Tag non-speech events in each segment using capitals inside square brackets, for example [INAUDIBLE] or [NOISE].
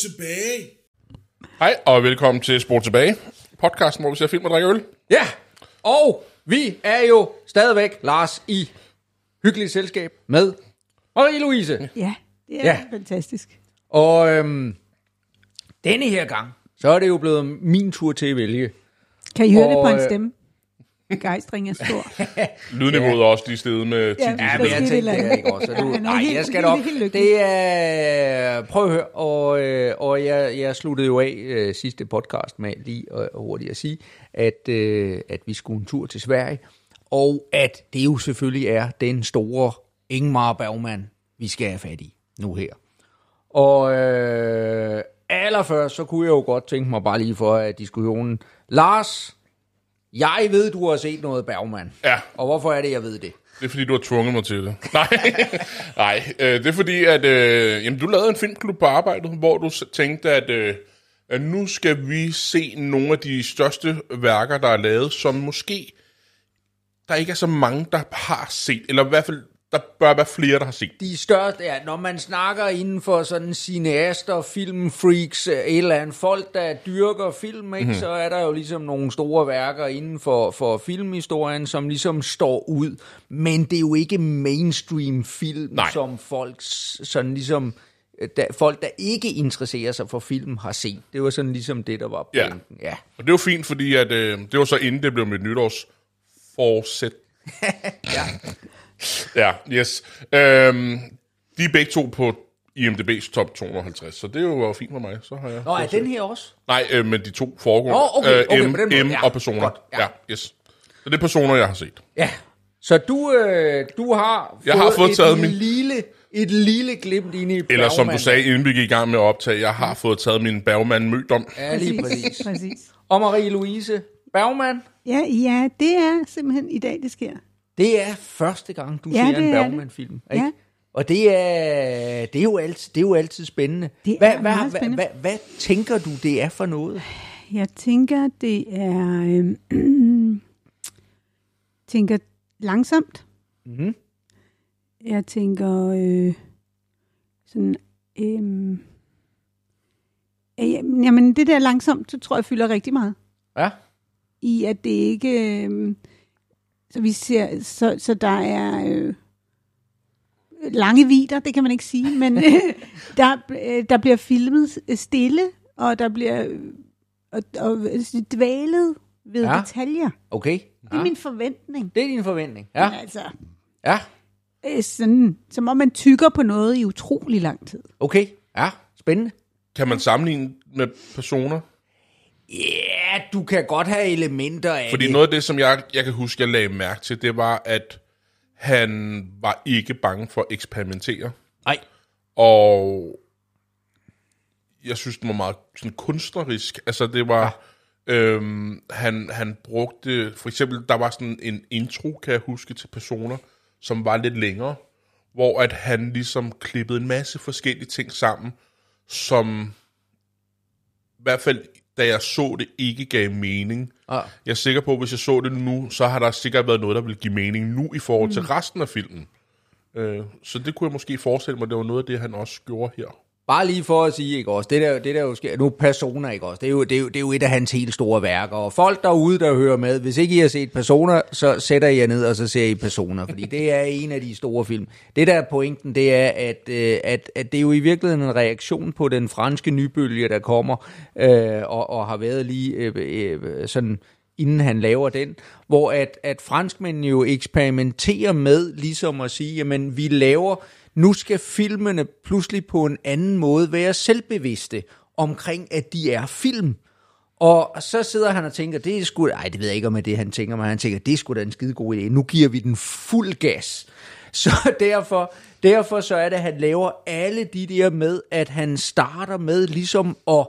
Tilbage. Hej, og velkommen til Sport Tilbage. Podcasten, hvor vi ser film og drikker øl. Ja, og vi er jo stadigvæk, Lars, i hyggeligt selskab med Marie-Louise. Ja, det er Ja. fantastisk. Og øhm, denne her gang, så er det jo blevet min tur til at vælge. Kan I høre det Og, på en øh, stemme? Begejstring er stor. [LAUGHS] Lydniveauet er også lige stedet med 10 Ja, ja, Ja, Der men jeg tænkte det ikke også. Så du, [LAUGHS] Ja, nej, helt- jeg skal nok. Det er, prøv at høre, og, øh, og jeg, jeg sluttede jo af øh, sidste podcast med lige at, hurtigt at sige, at, øh, at vi skulle en tur til Sverige, og at det jo selvfølgelig er den store Ingmar Bergman, vi skal have fat i nu her. Og øh, allerførst, så kunne jeg jo godt tænke mig bare lige for at diskussionen. Lars, jeg ved, du har set noget Bergman. Ja. Og hvorfor er det, jeg ved det? Det er fordi, du har tvunget mig til det. [LAUGHS] Nej, Nej øh, det er fordi, at øh, jamen, du lavede en filmklub på arbejdet, hvor du tænkte, at, øh, at nu skal vi se nogle af de største værker, der er lavet, som måske der ikke er så mange, der har set, eller i hvert fald, der bør være flere, der har set. de største, ja, når man snakker inden for sådan cineaster, filmfreaks, øh, et eller andet, folk, der dyrker film, ikke, mm-hmm. så er der jo ligesom nogle store værker inden for, for filmhistorien, som ligesom står ud. Men det er jo ikke mainstream film, Nej. som folk sådan ligesom... øh, Der, folk, der ikke interesserer sig for film, har set. Det var sådan ligesom det, der var Ja. pointen. Ja. Og det var fint, fordi at, øh, det var så inden det blev mit nytårs forsæt. [LAUGHS] ja. Ja, yes. Øhm, de er begge to på IMDb's top 250, så det er jo fint for mig. Så har jeg Nå, er den her også? Nej, øh, men de to foregående. Nå, okay, okay, M, på den måde, M ja. og personer. Godt, ja. ja. yes. Så det er personer, jeg har set. Ja. Så du, øh, du har Jeg har fået et taget min- lille, et lille glimt ind i Eller som Bergman. du sagde, inden vi gik i gang med at optage, jeg har fået taget min Bergman mødom. Ja, lige præcis. præcis. Og Marie-Louise Bergman, Ja, ja, det er simpelthen i dag, det sker. Det er første gang, du Ja, ser en er Bergman-film. Ikke? Ja. Og det er, det, er jo altid, det er jo altid spændende. Det hvad, hvad, meget hvad, spændende. hvad, hvad tænker du, det er for noget? Jeg tænker, det er... Øh, [CLEARS THROAT] tænker langsomt. Mhm. Jeg tænker øh, sådan... Øh, øh, jamen, det der langsomt, så tror jeg fylder rigtig meget. Ja, i at det ikke øh, så vi ser så, så der er øh, lange vider, det kan man ikke sige, men øh, [LAUGHS] der, øh, der bliver filmet stille, og der bliver øh, og, og dvælet ved Ja. ja. detaljer. okay. Det er Ja. min forventning. Det er din forventning. Ja, Men altså, ja. øh, sådan, som om man tykker på noget i utrolig lang tid. okay. Ja, spændende. Kan man sammenligne med personer? Ja, du kan godt have elementer af Fordi det. noget af det, som jeg, jeg kan huske, jeg lagde mærke til, det var, at han var ikke bange for at eksperimentere. Nej, Og jeg synes, den var meget sådan kunstnerisk. Altså, det var... Ja. Øhm, han, han brugte... For eksempel, der var sådan en intro, kan jeg huske, til personer, som var lidt længere, hvor at han ligesom klippede en masse forskellige ting sammen, som i hvert fald, da jeg så det, ikke gav mening. Ah. Jeg er sikker på, at hvis jeg så det nu, så har der sikkert været noget, der vil give mening nu i forhold Mm. til resten af filmen. Øh, så det kunne jeg måske forestille mig, det var noget af det, han også gjorde her. Bare lige for at sige, ikke også, det der, det der jo sker, nu Persona, ikke også, det er, jo, det, er jo, det er jo et af hans helt store værker, og folk derude, der hører med, hvis ikke I har set Persona, så sætter I jer ned, og så ser I Persona, fordi det er en af de store film. Det der er pointen, det er, at, øh, at, at det er jo i virkeligheden en reaktion på den franske nybølge, der kommer, øh, og, og har været lige øh, øh, sådan inden han laver den, hvor at, at franskmændene jo eksperimenterer med ligesom at sige, jamen vi laver, nu skal filmene pludselig på en anden måde være selvbevidste omkring, at de er film. Og så sidder han og tænker, det er sgu, ej, det ved jeg ikke om det han tænker, men han tænker, det er sgu da en skide god idé. Nu giver vi den fuld gas. [LAUGHS] Så derfor, derfor så er det, at han laver alle de der med, at han starter med ligesom at,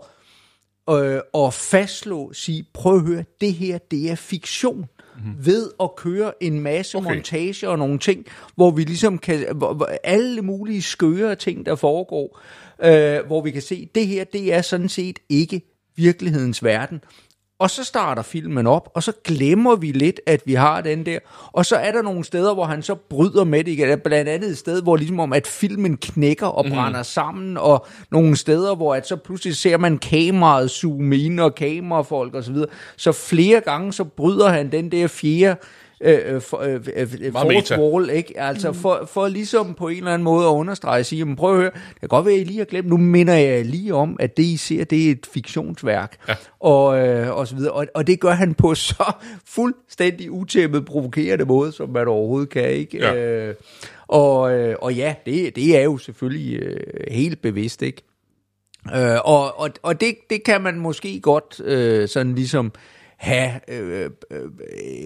øh, at fastslå, sige, prøv at høre, det her, det er fiktion. Mm-hmm. Ved at køre en masse okay. montage og nogle ting, hvor vi ligesom kan, hvor, hvor alle mulige skøre ting, der foregår, øh, hvor vi kan se, det her, det er sådan set ikke virkelighedens verden. Og så starter filmen op, og så glemmer vi lidt, at vi har den der. Og så er der nogle steder, hvor han så bryder med det igen. Blandt andet et sted, hvor ligesom om, at filmen knækker og brænder sammen, og nogle steder, hvor at så pludselig ser man kameraet zoome ind, og kamerafolk og så videre. Så flere gange, så bryder han den der fjerde øh, øh, for, øh, øh, Meget fourth wall, ikke? Altså for, for ligesom på en eller anden måde at understrege og sige, jamen prøv at høre, det kan godt være, at I lige har glemt, nu minder jeg lige om, at det I ser, det er et fiktionsværk, ja. og, øh, og så videre, og, og det gør han på [LAUGHS] så fuldstændig utæmmet, provokerende måde, som man overhovedet kan, ikke? Ja. Øh, og, øh, og ja, det, det er jo selvfølgelig øh, helt bevidst, ikke? Øh, og og, og det, det kan man måske godt øh, sådan ligesom have øh, øh, øh,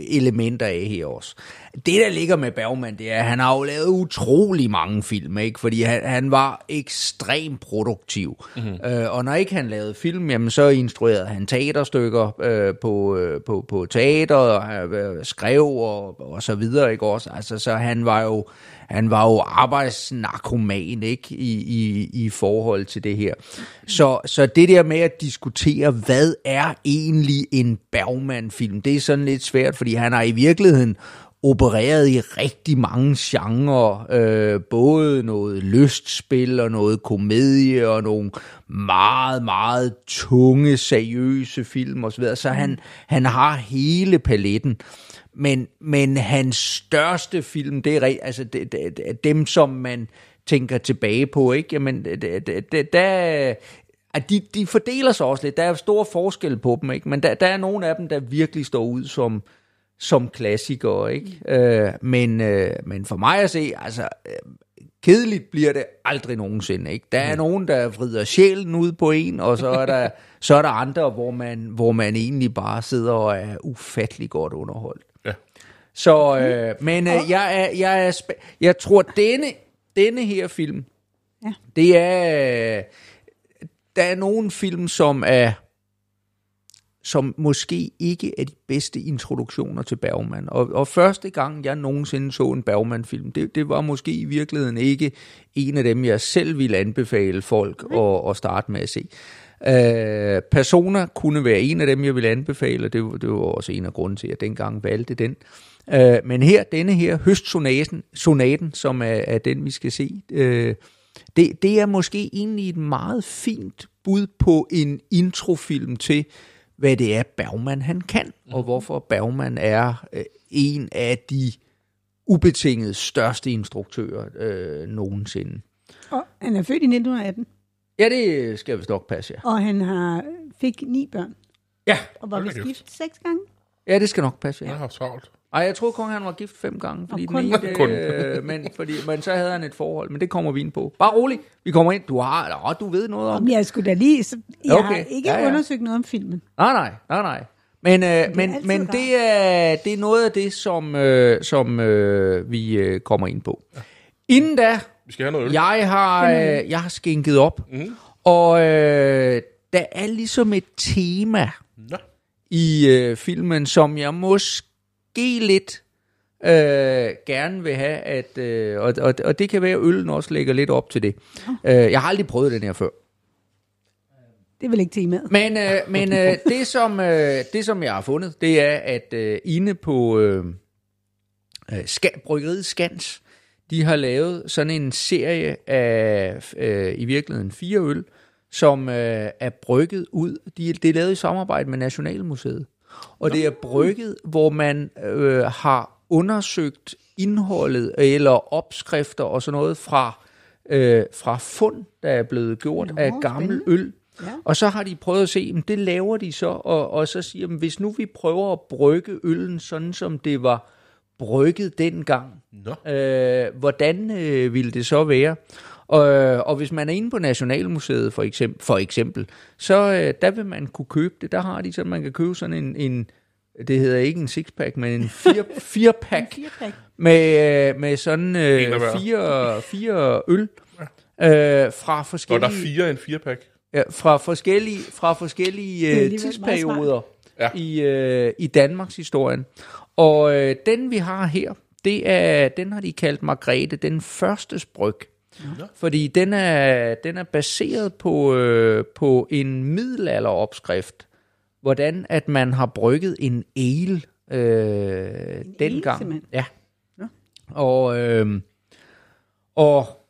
elementer af her også. Det, der ligger med Bergman, det er, at han har jo lavet utrolig mange film, ikke? fordi han, han var ekstremt produktiv. Mm-hmm. Øh, og når ikke han lavede film, jamen, så instruerede han teaterstykker øh, på, øh, på, på teater, og øh, skrev og, og så videre. Ikke? Også, altså, så han var jo han var jo arbejdsnarkoman ikke i, i, i forhold til det her. Så, så det der med at diskutere, hvad er egentlig en Bergman-film, det er sådan lidt svært, fordi han har i virkeligheden opereret i rigtig mange genrer, øh, både noget lystspil og noget komedie og nogle meget, meget tunge, seriøse film osv. Så han, han har hele paletten. Men, men hans største film, det er altså det, det, det, dem, som man tænker tilbage på, ikke? Jamen, det, det, det, der, at de, de fordeler sig også lidt. Der er stor forskel på dem, ikke? Men der, der er nogle af dem, der virkelig står ud som, som klassikere, ikke? Øh, men, øh, men for mig at se, altså, øh, kedeligt bliver det aldrig nogensinde, ikke? Der er nogen, der vrider sjælen ud på en, og så er der, så er der andre, hvor man, hvor man egentlig bare sidder og er ufattelig godt underholdt. Ja. Så, øh, men øh, jeg, er, jeg, er spæ- jeg tror, denne, denne her film, Ja. det er, øh, der er nogle film, som er, som måske ikke er de bedste introduktioner til Bergman. Og, og første gang, jeg nogensinde så en Bergman-film, det, det var måske i virkeligheden ikke en af dem, jeg selv ville anbefale folk at, at starte med at se. Uh, Persona kunne være en af dem, jeg ville anbefale, og det, var- det var også en af grunden til, at jeg dengang valgte den. Uh, men her, denne her, Høstsonaten, sonaten, som er, er den, vi skal se, uh, det, det er måske egentlig et meget fint bud på en introfilm til, hvad det er, Bergman han kan, og hvorfor Bergman er øh, en af de ubetinget største instruktører øh, nogensinde. Og han er født i 1918, Ja, det skal vist nok passe, ja. og han har fik ni børn, Ja, og var vist gift seks gange. ja det skal nok passe, Han ja. har haft travlt. Ej, jeg troede kun, han var gift fem gange, fordi Og den kun. ene, Kun. øh, [LAUGHS] men, fordi, men så havde han et forhold, men det kommer vi ind på. Bare rolig, vi kommer ind. Du har, åh, du ved noget om Om jeg skulle da lige... Så, jeg okay. Har ikke Ja, ja, ja. ja. undersøgt noget om filmen. Nej, nej, nej, nej. Men, øh, er men, men det, er, det er noget af det, som, øh, som øh, vi øh, kommer ind på. Inden da, Vi skal have noget øl. jeg har, øh, jeg har skænket op, mm. og øh, der er ligesom et tema Nå. i øh, filmen, som jeg måske lidt øh, gerne vil have, at, øh, og, og, og det kan være, at øllen også lægger lidt op til det. Øh, jeg har aldrig prøvet den her før. Det er vel ikke temaet. Men, øh, men øh, [LAUGHS] det, som, øh, det, som jeg har fundet, det er, at øh, inde på øh, øh, Ska- bryggeriet Skans, de har lavet sådan en serie af øh, i virkeligheden fire øl, som øh, er brygget ud. De, det er lavet i samarbejde med Nationalmuseet. Og det er brygget, hvor man øh, har undersøgt indholdet eller opskrifter og sådan noget fra, øh, fra fund, der er blevet gjort Nå, af gammel spændende. øl. Ja. Og så har de prøvet at se, men det laver de så, og, og så siger de, hvis nu vi prøver at brygge øllen sådan, som det var brygget dengang, Nå. øh, hvordan øh, ville det så være? Og, og hvis man er inde på Nationalmuseet for eksempel, for eksempel så øh, der vil man kunne købe det. Der har de så, man kan købe sådan en, en det hedder ikke en sixpack, men en fire, [LAUGHS] firepack Firepack. med, øh, med sådan øh, En fire, fire øl øh, fra Og forskellige der er fire en firepack. Ja, fra forskellige, fra forskellige øh, tidsperioder Ja. i, øh, i Danmarks historien. Og øh, den vi har her, det er, den har de kaldt Margrethe, den første spryg. Fordi den er, den er baseret på, øh, på en middelalderopskrift, hvordan at man har brygget en ale øh, dengang. simpelthen? Ja. Og, øh, og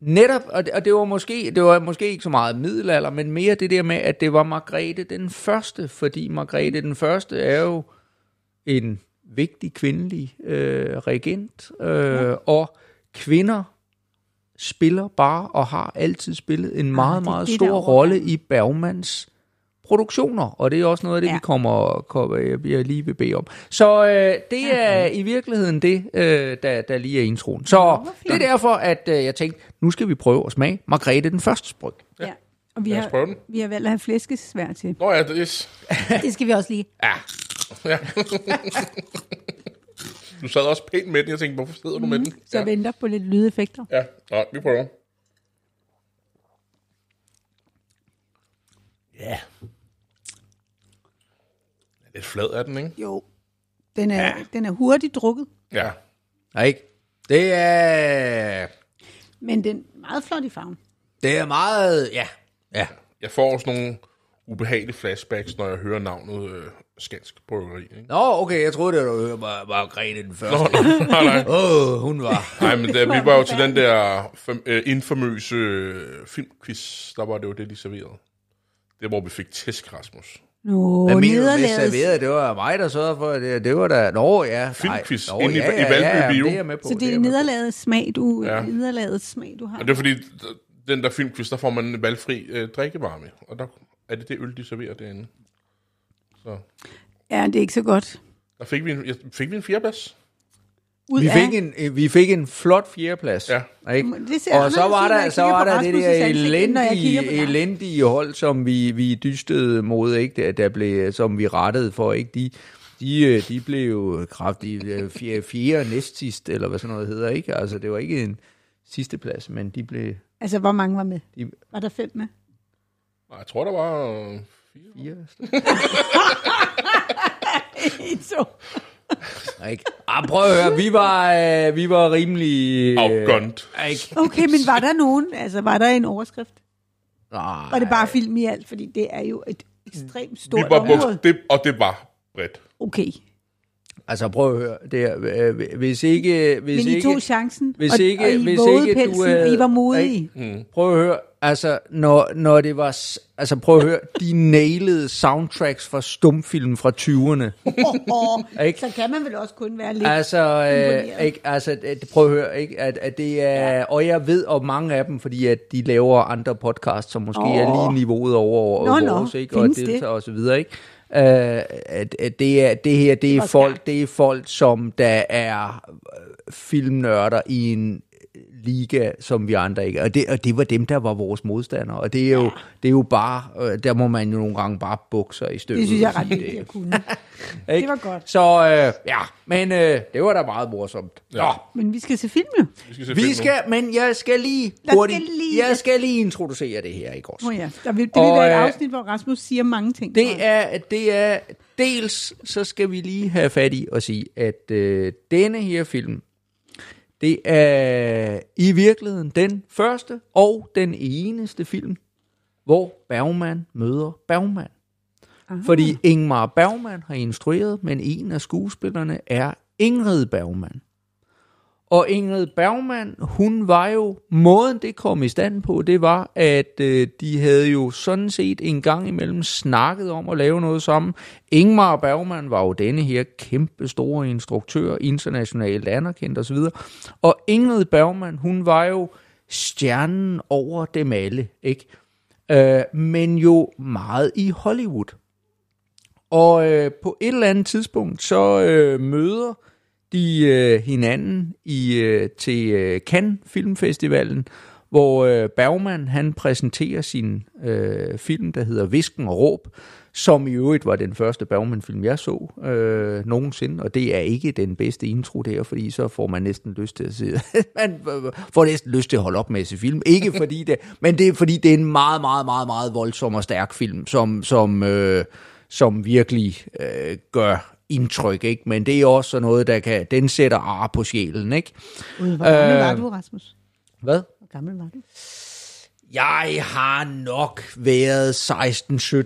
netop, og det, og det var måske det var måske ikke så meget middelalder, men mere det der med, at det var Margrethe den første, fordi Margrethe den første er jo en vigtig kvindelig øh, regent, øh, ja. og kvinder spiller bare og har altid spillet en meget, er meget det, stor rolle i Bergmans produktioner, og det er også noget af det, ja. Ja. vi kommer, kommer jeg, jeg lige vil bede om. Så øh, det er i virkeligheden det, øh, der, der lige er introen. Så hvor det er derfor, at øh, jeg tænkte, nu skal vi prøve at smage Margrethe den første bryg. Ja. ja. Og vi har, den. vi har valgt at have flæskesvær til. Nå ja, det er... [LAUGHS] Det skal vi også lige. Ja. ja. [LAUGHS] [LAUGHS] du sad også pænt med den. Jeg tænkte, hvorfor sidder du med den? Så Ja, venter på lidt lydeffekter. ja. Nå, vi prøver. Ja. Lidt flad er den, ikke? Jo. Den er, ja. den er hurtigt drukket, Ja. Ja, ikke? Det er, men den er meget flot i farven. det er meget, ja, ja. Jeg får også nogle ubehagelige flashbacks, når jeg hører navnet øh, Skansk Bryggeri. Ikke? Nå, okay, jeg troede, det var Mar- Margrethe den første. Nå, nej, nej, nej. Åh, oh, hun var... Nej, men da, vi var jo til den der øh, infamøse øh, filmquiz, der var det jo det, de serverede. Det hvor vi fik tæsk, Rasmus. Nå, Hvad mener du med serveret? Det var mig, der sørgede for det. Det var da... Nå, ja. nej. Filmquiz Nå, inde i- ja, i ja, Valby ja, ja, Bio. det er jeg med på. Så det er på. nederlagets smag, du, Ja. nederlagets smag, du har. Og det er fordi, den der filmquiz, der får man en valgfri øh, drikkevarme. Og der er det det øl, de serverer derinde. Så Ja, det er ikke så godt. der fik vi en, fik vi en fjerdeplads. Ud Vi af- fik, en, øh, vi fik en flot fjerdeplads. Ja. Ikke? Det ser Og så var der, så var der det der elendige, elendige hold, som vi, vi dystede mod, ikke? Der, der blev, som vi rettede for. Ikke? De, de, øh, de blev jo kraftigt øh, fjerde, fjerde næstsidst, eller hvad sådan noget hedder. Ikke? Altså, det var ikke en sidste plads, men de blev Altså, hvor mange var med? De- Var der fem med? Nej, jeg tror, der var øh, fire. fire. så. [LAUGHS] Ikke? Ah, prøv at høre, vi var, øh, vi var rimelig... øh. Ikke? Okay, men var der nogen? Altså, var der en overskrift? Nej. Var det bare film i alt? Fordi det er jo et ekstremt Vi stort var område. det, og det var bredt. Okay. Altså prøv at høre, det er, øh, hvis ikke... Hvis Men I ikke, tog chancen, hvis og, ikke- og I hvis ikke du pelsen, havde- og I var modige. Ikke? Prøv at høre, altså når, når det var... Altså prøv at høre, de nailede soundtracks fra stumfilm fra 20'erne. Oh, [LAUGHS] Ikke? så kan man vel også kun være lidt... Altså, øh, ikke, altså det, prøv at høre, ikke, at, at det er, ja. og jeg ved om mange af dem, fordi at de laver andre podcasts, som måske oh. er lige niveauet over Nå, nå, vores, ikke, og deltager og så videre, ikke? Uh, at, at det, er, det her, det er folk, det er folk, som der er øh, filmnørder i en liga, som vi andre ikke er. Og det, og det var dem, der var vores modstandere. Og det er jo, ja. det er jo bare, øh, der må man jo nogle gange bare bukke sig i støvet. det synes jeg og ret vigtigt at kunne. [LAUGHS] Det var godt. Så øh, ja, men øh, det var da meget morsomt. Ja. Nå, Men vi skal se film jo. Vi skal se vi film skal, men jeg skal lige hurtigt, skal lige- jeg skal lige introducere det her, ikke også? Oh, ja. Der vil, det vil Og, være et øh, afsnit, hvor Rasmus siger mange ting. Det jeg. er, det er, dels så skal vi lige have fat i at sige, at øh, denne her film, det er i virkeligheden den første og den eneste film, hvor Bergman møder Bergman. Fordi Ingmar Bergman har instrueret, men en af skuespillerne er Ingrid Bergman. Og Ingrid Bergman, hun var jo, måden det kom i stand på, det var, at øh, de havde jo sådan set en gang imellem snakket om at lave noget sammen. Ingmar Bergman var jo denne her kæmpe store instruktør, internationalt anerkendt osv. Og Ingrid Bergman, hun var jo stjernen over dem alle, ikke? Øh, men jo meget i Hollywood. Og øh, på et eller andet tidspunkt, så øh, møder de øh, hinanden i øh, til øh, Cannes Filmfestivalen, hvor øh, Bergman han præsenterer sin øh, film, der hedder Visken og Råb, som i øvrigt var den første Bergman-film, jeg så øh, nogensinde, og det er ikke den bedste intro der, fordi så får man næsten lyst til at se, [LAUGHS] man får næsten lyst til at holde op med at se film. Ikke [LAUGHS] fordi det, men det er fordi det er en meget, meget, meget, meget voldsom og stærk film, som, som, øh, som virkelig øh, gør indtryk, ikke? Men det er også noget, der kan, den sætter ar på sjælen, ikke? Hvor gammel Øh, var du, Rasmus? Hvad? Hvor gammel var du? Jeg har nok været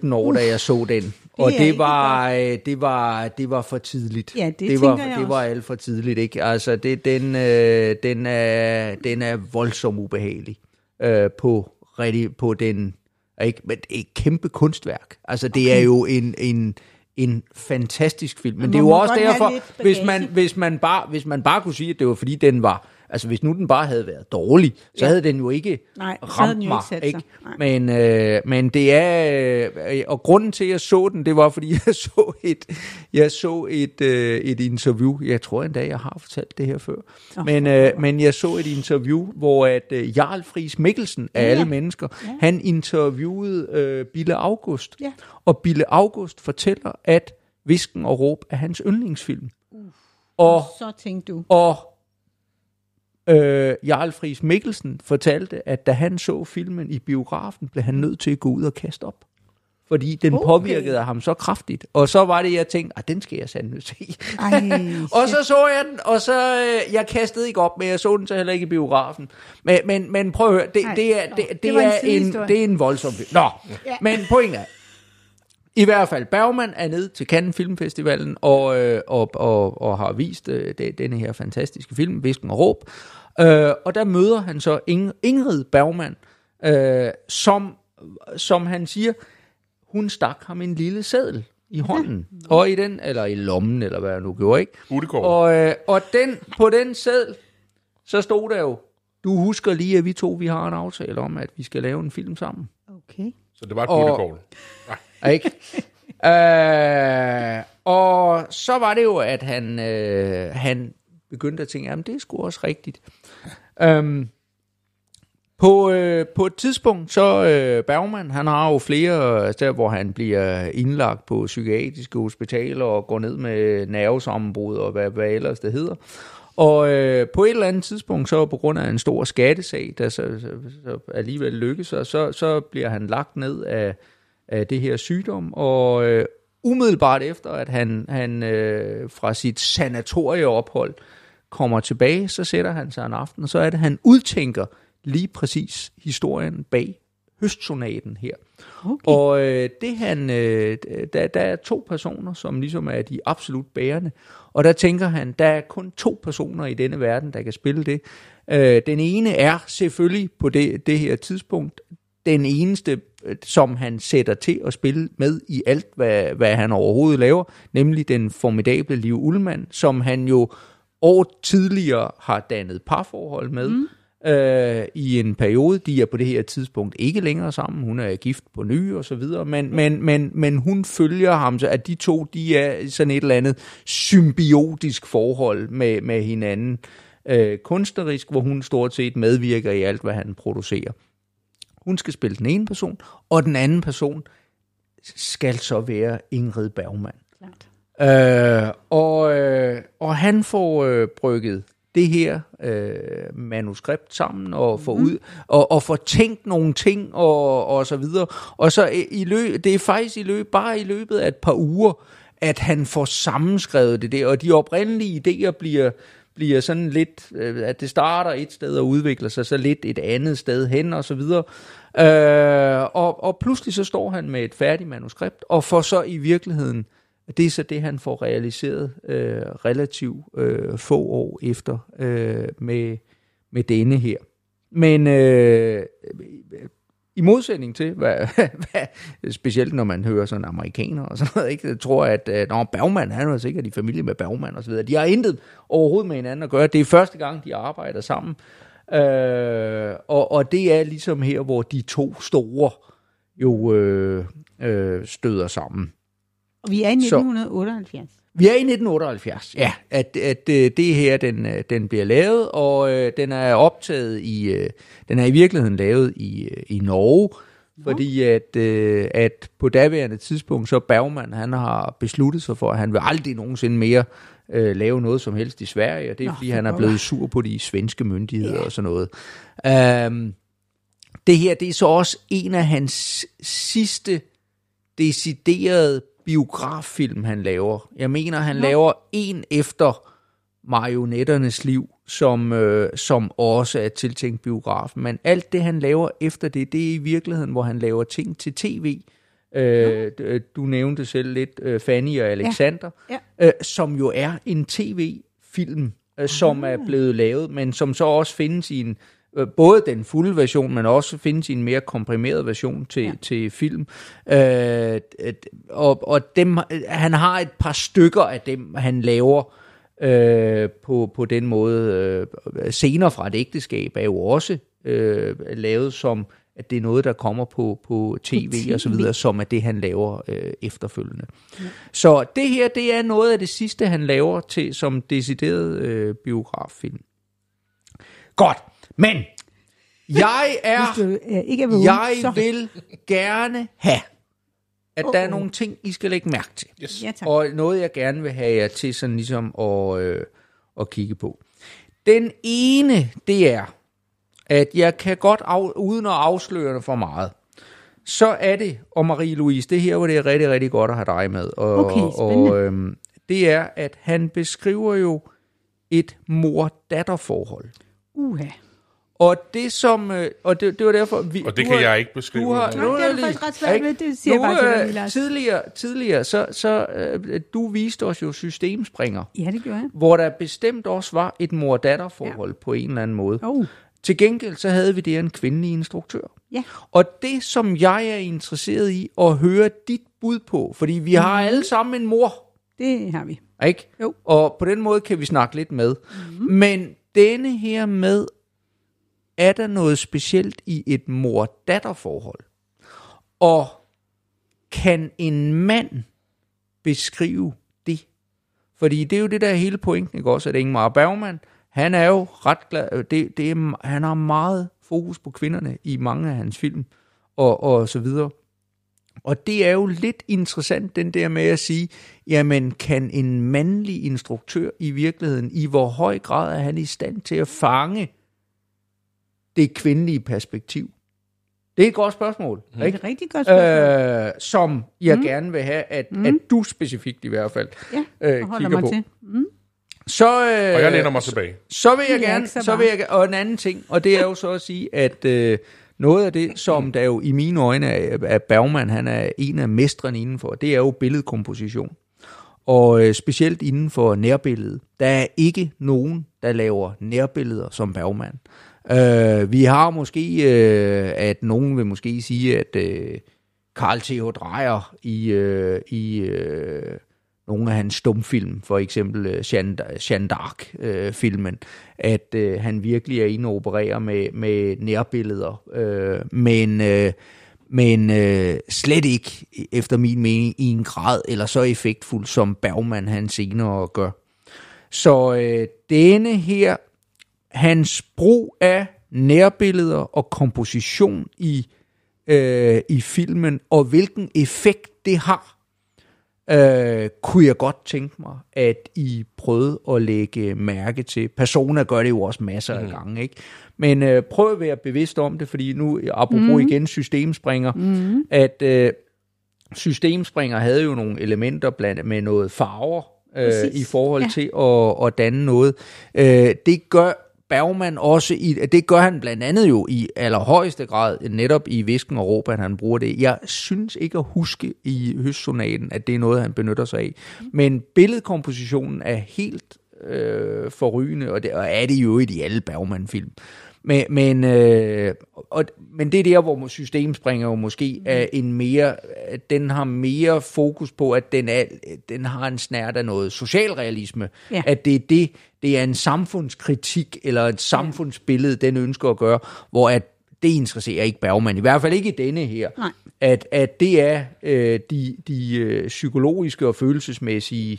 16-17 år, da jeg så den. og er det var, øh, det var det var for tidligt. Ja, det det var, jeg det var også. alt for tidligt, ikke? Altså det den øh, den er den er voldsomt ubehagelig øh, på rigtig på den ikke men det er et kæmpe kunstværk. Altså det okay. er jo en en en fantastisk film, men Man det er jo også derfor, hvis man, hvis, man bare, hvis man bare kunne sige, at det var fordi den var, altså hvis nu den bare havde været dårlig, så Ja. havde den jo ikke Nej, ramt jo mig. ikke Ikke? Men, øh, men det er, øh, og grunden til, at jeg så den, det var, fordi [LAUGHS] jeg så et, jeg så et, øh, et interview, jeg tror endda, jeg har fortalt det her før, Nå, men, øh, men jeg så et interview, hvor at øh, Jarl Friis Mikkelsen af Ja. alle mennesker, Ja. han interviewede øh, Bille August, Ja. og Bille August fortæller, at Visken og Råb er hans yndlingsfilm. Og Så tænkte du. og øh, Jarl Friis Mikkelsen fortalte, at da han så filmen i biografen, blev han nødt til at gå ud og kaste op. Fordi den Okay. påvirkede ham så kraftigt. Og så var det, jeg tænkte, at den skal jeg sandelig se. Ej, [LAUGHS] og så så jeg den, og så, øh, jeg kastede ikke op, men jeg så den så heller ikke i biografen. Men, men, men prøv at høre, det, Nej. det, er, det, det, det er en, det er en voldsom film. Nå, Ja. men pointen er, i hvert fald, Bergman er nede til Cannes Filmfestivalen og, øh, og, og, og har vist øh, det, denne her fantastiske film, Visken og Råb. Øh, og der møder han så Ing- Ingrid Bergman, øh, som, som han siger, hun stak ham en lille seddel i hånden, og i den, eller i lommen, eller hvad jeg nu gjorde, ikke? Og, øh, og den, på den seddel, så stod der jo, du husker lige, at vi to, vi har en aftale om, at vi skal lave en film sammen. okay. Så det var et og- utekår. [LAUGHS] Ikke? [LAUGHS] øh, og så var det jo, at han, øh, han begyndte at tænke, jamen det er sgu også rigtigt. Øhm, på, øh, på et tidspunkt, så øh, Bergman, han har jo flere øh, steder, hvor han bliver indlagt på psykiatriske hospitaler og går ned med nervesammenbrud og hvad, hvad ellers det hedder. Og øh, på et eller andet tidspunkt, så på grund af en stor skattesag, der så, så, så alligevel lykkes, og så, så bliver han lagt ned af, af det her sygdom, og øh, umiddelbart efter, at han, han øh, fra sit sanatorieophold kommer tilbage, så sætter han sig en aften, og så er det, han udtænker lige præcis historien bag høstsonaten her. okay. Og øh, det han, øh, der, der er to personer, som ligesom er de absolut bærende, og der tænker han, der er kun to personer i denne verden, der kan spille det. Øh, den ene er selvfølgelig på det, det her tidspunkt den eneste, øh, som han sætter til at spille med i alt, hvad, hvad han overhovedet laver, nemlig den formidable Liv Ullmann, som han jo år tidligere har dannet parforhold med. Mm øh, i en periode. De er på det her tidspunkt ikke længere sammen. Hun er gift på ny og så videre, men, men, men, men hun følger ham, så at de to, de er sådan et eller andet symbiotisk forhold med, med hinanden. Øh, kunstnerisk, hvor hun stort set medvirker i alt, hvad han producerer. Hun skal spille den ene person, og den anden person skal så være Ingrid Bergman. Klart. Øh, og, øh, og han får øh, brygget det her øh, manuskript sammen og får ud og, og får tænkt nogle ting og, og så videre. Og så i, i løb, det er faktisk i løb, bare i løbet af et par uger, at han får sammenskrevet det der, og de oprindelige idéer bliver bliver sådan lidt, øh, at det starter et sted og udvikler sig så lidt et andet sted hen og så videre. Øh, og, og pludselig så står han med et færdigt manuskript, og får så i virkeligheden, det er så det, han får realiseret øh, relativt øh, få år efter øh, med, med denne her. Men øh, i modsætning til, [LAUGHS] hvad, hvad, specielt når man hører sådan amerikaner og sådan noget, ikke? jeg tror, at øh, når Bergman, han er sikkert i familie med Bergman og så videre, de har intet overhovedet med hinanden at gøre. Det er første gang, de arbejder sammen. Øh, og, og det er ligesom her, hvor de to store jo øh, øh, støder sammen. Og vi er i Så- 1978. Vi er i 1978, ja, at, at øh, det her, den, øh, den bliver lavet, og øh, den er optaget i, øh, den er i virkeligheden lavet i, øh, i Norge, fordi at, øh, at på daværende tidspunkt, så Bergman, han har besluttet sig for, at han vil aldrig nogensinde mere øh, lave noget som helst i Sverige, og det er, Nå, fordi for han er blevet sur på de svenske myndigheder og sådan noget. Um, det her, det er så også en af hans sidste deciderede biograffilm, han laver. Jeg mener, han laver en efter marionetternes liv, som, øh, som også er tiltænkt biografen. Men alt det, han laver efter det, det er i virkeligheden, hvor han laver ting til tv, Øh, d- du nævnte selv lidt øh, Fanny og Alexander, Ja. Øh, som jo er en tv-film, øh, som er blevet lavet, men som så også findes i en øh, både den fulde version, men også findes i en mere komprimeret version til, ja. til film. Øh, og og dem, han har et par stykker af dem, han laver øh, på, på den måde. Øh, scener fra et ægteskab er jo også øh, lavet som, at det er noget, der kommer på, på tv, TV. og så videre, som er det, han laver øh, efterfølgende. Ja. Så det her, det er noget af det sidste, han laver til som decideret øh, biograffilm. Godt, men jeg [LAUGHS] er... Hvis du øh, ikke er vågen, Jeg så... vil gerne have, at der er nogle ting, I skal lægge mærke til. Yes. Ja, tak. Og noget, jeg gerne vil have jer til sådan ligesom at, øh, at kigge på. Den ene, det er, at jeg kan godt, af, uden at afsløre det for meget, så er det, og Marie-Louise, det her, hvor det er rigtig, rigtig godt at have dig med. Og, Okay, spændende. og øhm, det er, at han beskriver jo et mor-datter-forhold. Uha. Og det som, øh, og det, det var derfor, vi, Og det kan har- jeg ikke beskrive. Du har, Nej, det er faktisk ret svært ikke? ved, det siger jeg nu, bare til dig, øh, Lars. Tidligere, tidligere så, så øh, du viste os jo systemspringer, Ja, det gjorde jeg. hvor der bestemt også var et mor-datter-forhold ja. på en eller anden måde. Oh. Til gengæld så havde vi der en kvindelig instruktør. Ja. Og det, som jeg er interesseret i at høre dit bud på, fordi vi har alle sammen en mor, Det har vi. ikke? Jo. Og på den måde kan vi snakke lidt med. Mm-hmm. Men denne her med, er der noget specielt i et mor-datter-forhold? Og kan en mand beskrive det? Fordi det er jo det, der hele pointen, ikke også? At Ingmar Bergman, han er jo ret glad, øh, det, det er, han har meget fokus på kvinderne i mange af hans film, og, og så videre. Og det er jo lidt interessant, den der med at sige, jamen kan en mandlig instruktør i virkeligheden, i hvor høj grad er han i stand til at fange det kvindelige perspektiv? Det er et godt spørgsmål, Det er ikke? et rigtig godt spørgsmål. Øh, som jeg mm. gerne vil have, at, mm. at du specifikt i hvert fald ja, øh, kigger mig på. til. Mm. Så, øh, Og jeg læner mig tilbage. så vil jeg Det er gerne, ikke så så vil jeg, og en anden ting, og det er jo så at sige, at øh, noget af det, som der jo i mine øjne er, er Bergman, han er en af mestrene indenfor, det er jo billedkomposition. Og øh, specielt inden for nærbilledet. Der er ikke nogen, der laver nærbilleder som Bergman. Øh, vi har måske, øh, at nogen vil måske sige, at øh, Carl T.H. Dreyer i, øh, i øh, nogle af hans stumfilm, for eksempel øh, Jeanne, d'Arc-filmen, øh, at øh, han virkelig er inde og opererer med, med nærbilleder. Øh, men øh, men øh, slet ikke, efter min mening, i en grad eller så effektfuld, som Bergman han senere gør. Så øh, denne her, hans brug af nærbilleder og komposition i, øh, i filmen, og hvilken effekt det har, øh, kunne jeg godt tænke mig, at I prøvede at lægge mærke til. Persona gør det jo også masser af gange, ikke? Men øh, prøv at være bevidst om det, fordi nu, apropos mm. igen systemspringer, mm. at øh, systemspringer havde jo nogle elementer blandt med noget farver, øh, Præcis. i forhold ja. til at, at danne noget. Øh, det gør Bergman også, i, det gør han blandt andet jo i allerhøjeste grad, netop i Visken og Råb, at han bruger det. Jeg synes ikke at huske i høstsonaten, at det er noget, han benytter sig af. Men billedkompositionen er helt øh, forrygende, og det og er det jo i alle Bergman-film. Men, men, øh, og, men det er der, hvor systemspringer jo måske er en mere, at den har mere fokus på, at den, er, den har en snært af noget socialrealisme. Ja. At det er det, det er en samfundskritik eller et samfundsbillede, den ønsker at gøre, hvor at det interesserer ikke Bergman, i hvert fald ikke i denne her. Nej. At, at det er øh, de, de øh, psykologiske og følelsesmæssige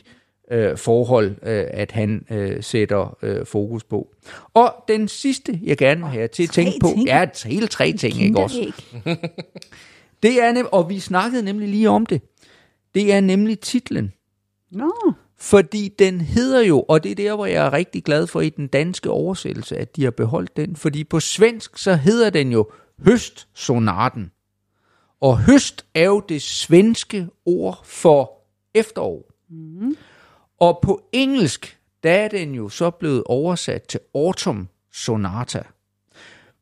øh, forhold, øh, at han øh, sætter øh, fokus på. Og den sidste, jeg gerne vil have til at tænke på, ting. er hele tre ting, ikke også? Det er nem, og vi snakkede nemlig lige om det. Det er nemlig titlen. Nå, Fordi den hedder jo, og det er der, hvor jeg er rigtig glad for i den danske oversættelse, at de har beholdt den. Fordi på svensk, så hedder den jo Høstsonaten. Og høst er jo det svenske ord for efterår. Mm. Og på engelsk, der er den jo så blevet oversat til Autumn Sonata.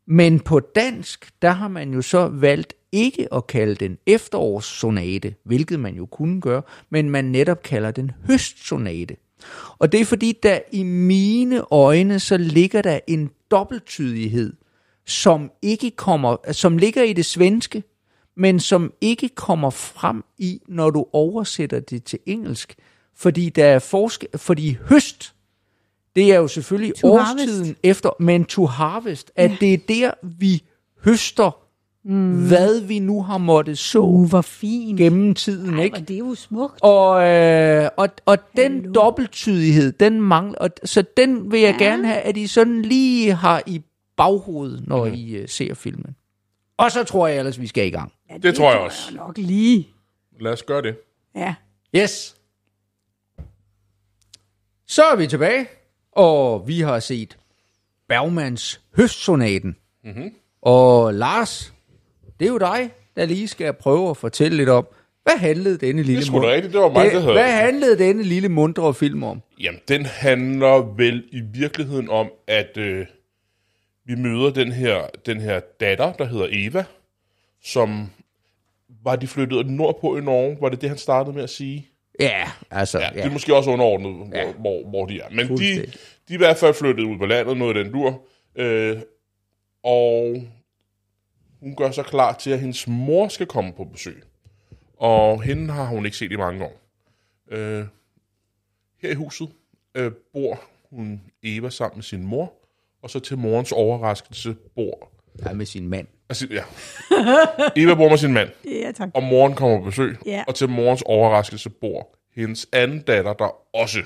Men på dansk, der har man jo så valgt ikke at kalde den efterårssonate, hvilket man jo kunne gøre, men man netop kalder den høstsonate. Og det er fordi, der i mine øjne, så ligger der en dobbelttydighed, som ikke kommer, som ligger i det svenske, men som ikke kommer frem i, når du oversætter det til engelsk. Fordi der er forskel, fordi høst, det er jo selvfølgelig To årstiden harvest. efter, men to harvest, at Ja. det er der, vi høster, mm. hvad vi nu har måttet så Uh, hvor fint. gennem tiden, Ej, ikke? det er jo smukt. Og, øh, og, og den Hallo. dobbelttydighed, den mangler, og, så den vil jeg Ja. gerne have, at I sådan lige har i baghovedet, når mm. I uh, ser filmen. Og så tror jeg ellers, vi skal i gang. Ja, Det tror jeg også. nok lige. Lad os gøre det. Ja. Yes. Så er vi tilbage, og vi har set Bergmans Høstsonaten. Mm-hmm. Og Lars, det er jo dig, der lige skal prøve at fortælle lidt om, hvad handlede denne lille Det mund- rigtigt, det var mig, der havde Hvad handlede denne lille mundre film om? Jamen, den handler vel i virkeligheden om, at øh, vi møder den her, den her datter, der hedder Eva, som var de flyttet nordpå i Norge, var det det, han startede med at sige? Ja, altså, Ja, ja. det er måske også underordnet, hvor, Ja. hvor, hvor de er. Men de, de er i hvert fald flyttet ud på landet, noget af den dur. Øh, og hun gør sig klar til, at hendes mor skal komme på besøg. Og hende har hun ikke set i mange år. Øh, her i huset øh, bor hun Eva sammen med sin mor, og så til morens overraskelse bor... ja, med sin mand. Altså, ja. [LAUGHS] Eva bor med sin mand, Ja, tak. og moren kommer på besøg, Ja. og til morens overraskelse bor hendes anden datter der også.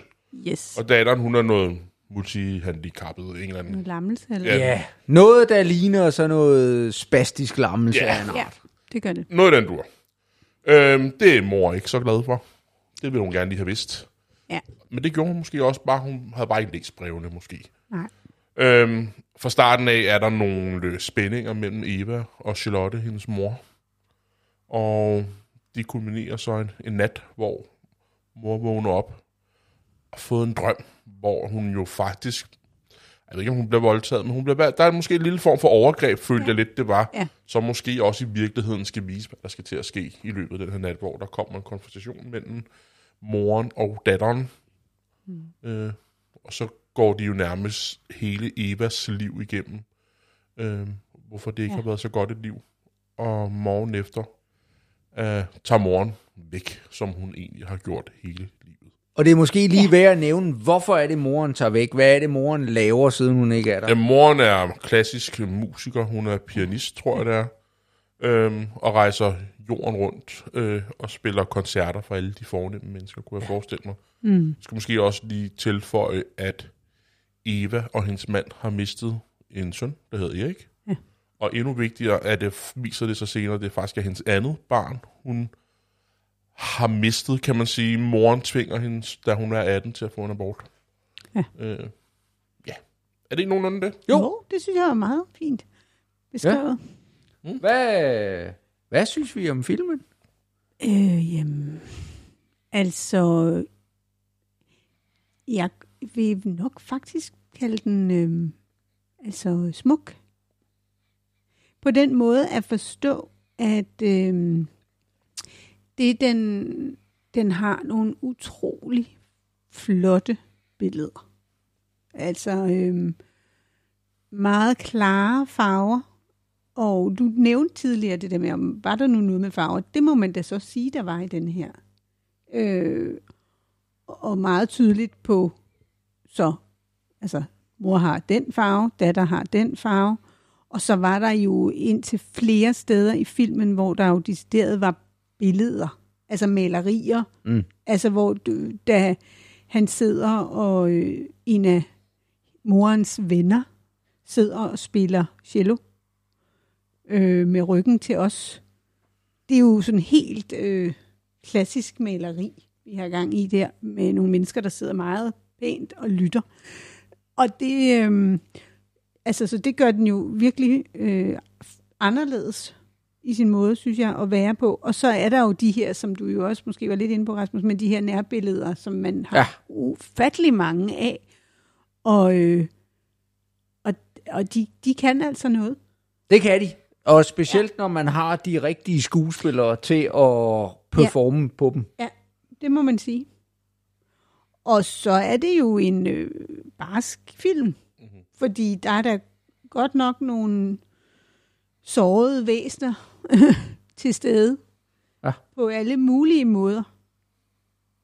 Yes. Og datteren, hun er noget multihandicappet, en eller anden. Noget lammelse, eller? Ja. Ja, noget, der ligner sådan noget spastisk lammelse Ja. af en ja, art. det gør det. Noget den dur. Øhm, det er mor ikke så glad for. Det vil hun gerne lige have vidst. Ja. Men det gjorde hun måske også bare, hun havde bare ikke læst brevene måske. Nej. Øhm, fra starten af er der nogle spændinger mellem Eva og Charlotte, hendes mor. Og de kulminerer så en, en nat, hvor mor vågner op fået en drøm, hvor hun jo faktisk, jeg ved ikke, om hun bliver voldtaget, men hun bliver, der er måske en lille form for overgreb, følte ja. jeg lidt, det var, Ja. som måske også i virkeligheden skal vise, hvad der skal til at ske i løbet af den her nat, hvor der kommer en konfrontation mellem moren og datteren. Mm. Øh, og så går de jo nærmest hele Evas liv igennem. Øh, hvorfor det ikke ja. har været så godt et liv. Og morgen efter øh, tager moren væk, som hun egentlig har gjort hele. Og det er måske lige ja. værd at nævne, hvorfor er det, moren tager væk? Hvad er det, moren laver, siden hun ikke er der? Ja, moren er klassisk musiker, hun er pianist, tror jeg det er, øhm, og rejser jorden rundt øh, og spiller koncerter for alle de fornemme mennesker, kunne jeg forestille mig. Mm. skal måske også lige tilføje, at Eva og hendes mand har mistet en søn, der hedder Erik. Ja. Og endnu vigtigere, at det viser det sig senere, det faktisk er hendes andet barn, hun har mistet, kan man sige. Moren tvinger hende, da hun er 18, til at få en abort. Ja. Øh, ja. Er det ikke nogenlunde det? Jo. jo, det synes jeg er meget fint beskrevet. Hvad, hvad synes vi om filmen? Ja. Øh, jamen, altså, jeg vil nok faktisk kalde den øh, altså smuk. På den måde at forstå, at øh, det den, den har nogle utrolig flotte billeder. Altså øhm, meget klare farver, og du nævnte tidligere det der med, om var der nu noget med farver? Det må man da så sige, der var i den her. Øh, og meget tydeligt på, så, altså, mor har den farve, datter har den farve, og så var der jo indtil flere steder i filmen, hvor der jo decideret var billeder, altså malerier, Mm. altså hvor da han sidder og øh, en af morens venner sidder og spiller cello øh, med ryggen til os. Det er jo sådan helt øh, klassisk maleri, vi har gang i der, med nogle mennesker, der sidder meget pænt og lytter. Og det, øh, altså, så det gør den jo virkelig øh, anderledes i sin måde, synes jeg, at være på. Og så er der jo de her, som du jo også måske var lidt inde på, Rasmus, men de her nærbilleder, som man har Ja. ufattelig mange af. Og, øh, og, og de, de kan altså noget. Det kan de. Og specielt ja. når man har de rigtige skuespillere til at performe ja. på dem. Ja, det må man sige. Og så er det jo en øh, barsk film. Mm-hmm. Fordi der er der godt nok nogle sårede væsener [LAUGHS] til stede. Ja. På alle mulige måder.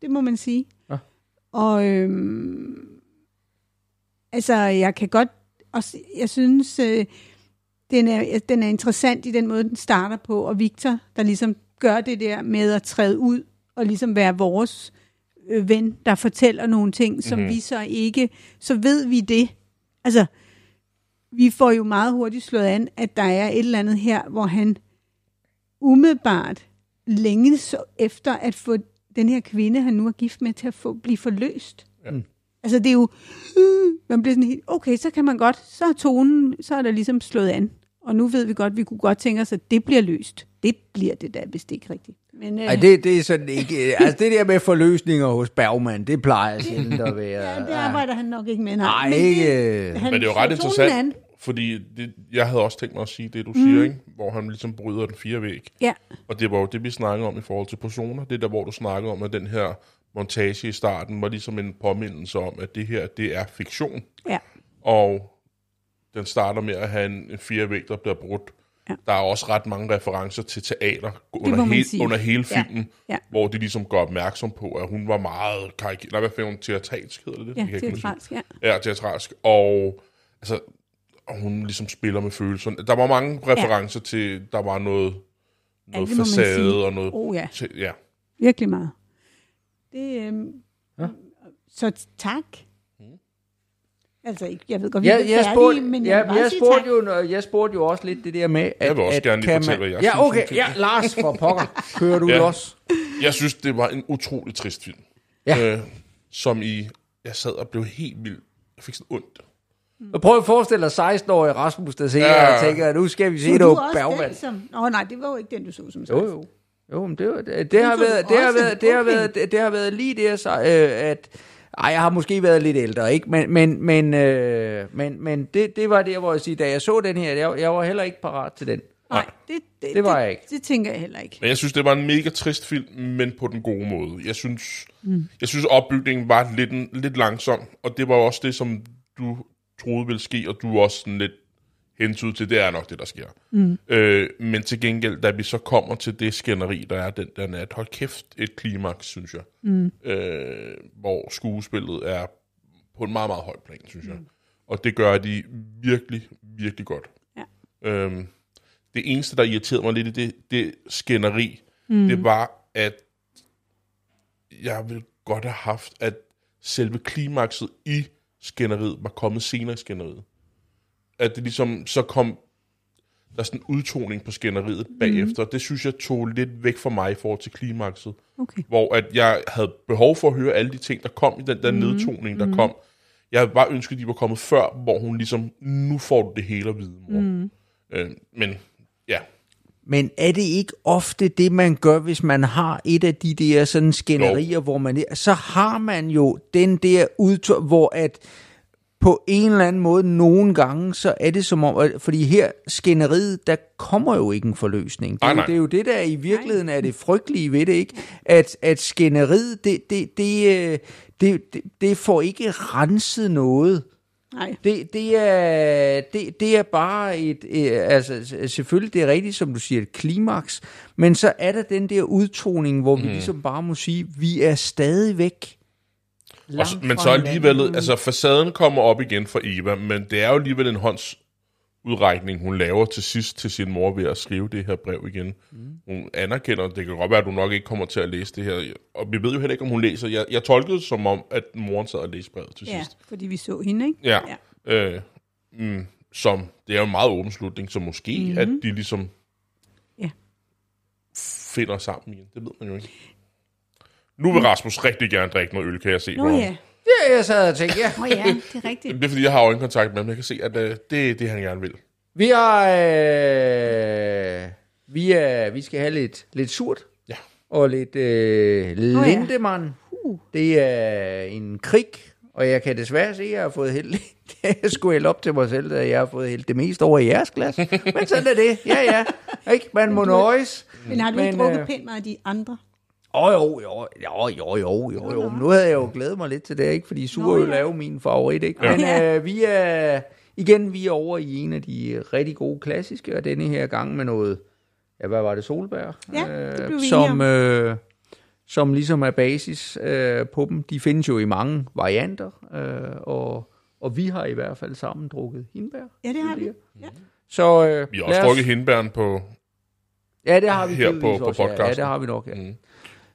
Det må man sige. Ja. Og øhm, altså, jeg kan godt også, jeg synes, øh, den, er, den er interessant i den måde, den starter på, og Victor, der ligesom gør det der med at træde ud, og ligesom være vores øh, ven, der fortæller nogle ting, som Mhm. vi så ikke, så ved vi det. Altså, vi får jo meget hurtigt slået an, at der er et eller andet her, hvor han umiddelbart længes efter at få den her kvinde, han nu er gift med, til at få, blive forløst. Ja. Altså det er jo, øh, man bliver sådan helt, okay, så kan man godt, så er tonen, så er der ligesom slået an. Og nu ved vi godt, vi kunne godt tænke os, at det bliver løst. Det bliver det da, hvis det ikke er rigtigt. Men, øh, Ej, det, det er sådan ikke... Altså, det der med forløsninger hos Bergman, det plejer sjældent at [LAUGHS] være... ja, det arbejder han nok ikke med. Nej, Men ikke... han Men det er jo ret interessant, an. Fordi det, jeg havde også tænkt mig at sige det, du mm. siger, ikke? hvor han ligesom bryder den fire væg. Ja, Og det var jo det, vi snakkede om i forhold til personer. Det er der, hvor du snakkede om, at den her montage i starten var ligesom en påmindelse om, at det her, det er fiktion. ja, Og den starter med at have en, en fire væg, der bliver brudt. Ja. Der er også ret mange referencer til teater under, sige. under hele Ja, filmen, ja. hvor de ligesom gør opmærksom på, at hun var meget karikeret. Nej, hvad fanden teatralsk hedder det? ja, fransk, ja. Ja, teatralsk. Og, altså, og hun ligesom spiller med følelser. Der var mange referencer ja. til, der var noget, noget sige. facade og noget... Oh, ja. Til, ja. Virkelig meget. Det, øhm, Ja. Så tak. Altså, ikke- jeg ved godt, vi Ja, er jeg, færdige, spurgte, men ja, jeg, jeg, spurgte jo, jeg spurgte jo også lidt det der med, at... Jeg vil også at gerne lige kan fortælle, hvad jeg Ja, synes okay. Ja, Lars for pokker. Kører du Ja. også? Jeg synes, det var en utrolig trist film. Ja. Øh, som i... Jeg sad og blev helt vild. Jeg fik sådan ondt. Og prøv at forestille dig 16-årige Rasmus, der ser Ja. og tænker, nu skal vi se noget den, som... Nå, nej, det var jo ikke den, du så som Jo, sagt. jo. Jo, men det, var, det, det, har været, det, har været, det, har været, det, det har været lige det, så, øh, at... Ej, jeg har måske været lidt ældre, ikke? Men, men, men, øh, men, men det, det var der, hvor jeg siger, da jeg så den her, jeg, jeg var heller ikke parat til den. Nej, det, det, Det var jeg ikke. Det, det tænker jeg heller ikke. Men jeg synes, det var en mega trist film, men på den gode måde. Jeg synes, mm. jeg synes opbygningen var lidt, lidt langsom, og det var også det, som du troede ville ske, og du også sådan lidt hentede til, det er nok det, der sker. Mm. Øh, men til gengæld, da vi så kommer til det skænderi, der er den der nat, hold kæft, et klimaks, synes jeg. Mm. Øh, hvor skuespillet er på en meget, meget høj plan, synes jeg. Og det gør de virkelig, virkelig godt. Ja. Øhm, det eneste, der irriterede mig lidt i det, det skænderi, mm. det var, at jeg ville godt have haft, at selve klimakset i skænderiet var kommet senere i skænderiet. At det ligesom så kom der er sådan en udtoning på skænderiet bagefter. Det synes jeg tog lidt væk fra mig i forhold til klimakset. Okay. Hvor at jeg havde behov for at høre alle de ting, der kom i den der mm. nedtoning, der mm. kom. Jeg havde bare ønsket, at de var kommet før, hvor hun ligesom, nu får du det hele at vide, mor. Mm. Øh, men ja, Men er det ikke ofte det, man gør, hvis man har et af de der sådan skænderier, hvor man... Så har man jo den der udtryk, hvor at på en eller anden måde, nogle gange, så er det som om... at- Fordi her, skænderiet, der kommer jo ikke en forløsning. Det er, Nej, jo, nej. det er jo det, der i virkeligheden er det frygtelige ved det, ikke? At, at skænderiet, det, det, det, øh, det, det, det får ikke renset noget. Nej. Det, det, er, det, det er bare et, øh, altså selvfølgelig det er rigtigt, som du siger, et klimaks, men så er der den der udtoning, hvor vi ligesom bare må sige, vi er stadigvæk Og, men fra så alligevel, altså facaden kommer op igen for Eva, men det er jo alligevel en håndsudrækning, hun laver til sidst til sin mor ved at skrive det her brev igen. Mm. Hun anerkender, det kan godt være, at du nok ikke kommer til at læse det her, og vi ved jo heller ikke, om hun læser. Jeg, jeg tolkede det som om, at moren sad og læste brevet til Ja, sidst. fordi vi så hende, ikke? Ja. ja. Øh, mm, som, det er jo en meget åben slutning, så måske, mm-hmm. at de ligesom Ja. finder sammen igen. Det ved man jo ikke. Nu vil Rasmus rigtig gerne drikke noget øl, kan jeg se Nå ham. Ja. Ja, jeg sad og tænkte, ja. Nå ja, det er rigtigt. Det er fordi, jeg har øjenkontakt med ham. Jeg kan se, at øh, det er det, han gerne vil. Vi har, øh, vi, er, vi skal have lidt, lidt surt, Ja. og lidt øh, ja. lindemand. Uh. Det er en krig Og jeg kan desværre se, at jeg har fået hældt, [LAUGHS] jeg skulle hælde op til mig selv, at jeg har fået hældt det mest over i jeres glas. Men sådan er det. Ja, ja. Ikke? Man må nøjes. Men har du ikke Men, drukket øh, pænt meget af de andre? Åh, oh, jo, jo, jo, jo, jo, jo, jo. Men nu havde jeg jo glædet mig lidt til det, ikke? Fordi surøl ja. er jo min favorit, ikke? Men Ja. øh, vi er, igen, vi er over i en af de rigtig gode klassiske, og denne her gang med noget, ja, hvad var det, solbær? Ja, det blev vi som, øh, som ligesom er basis øh, på dem. De findes jo i mange varianter, øh, og, og vi har i hvert fald sammen drukket hindbær. Ja, det har vi. Ja. Så øh, Vi har også os- drukket hindbæren på... Ja, det har vi her på- på også, ja. Ja, podcasten. det har vi nok, ja. Mm.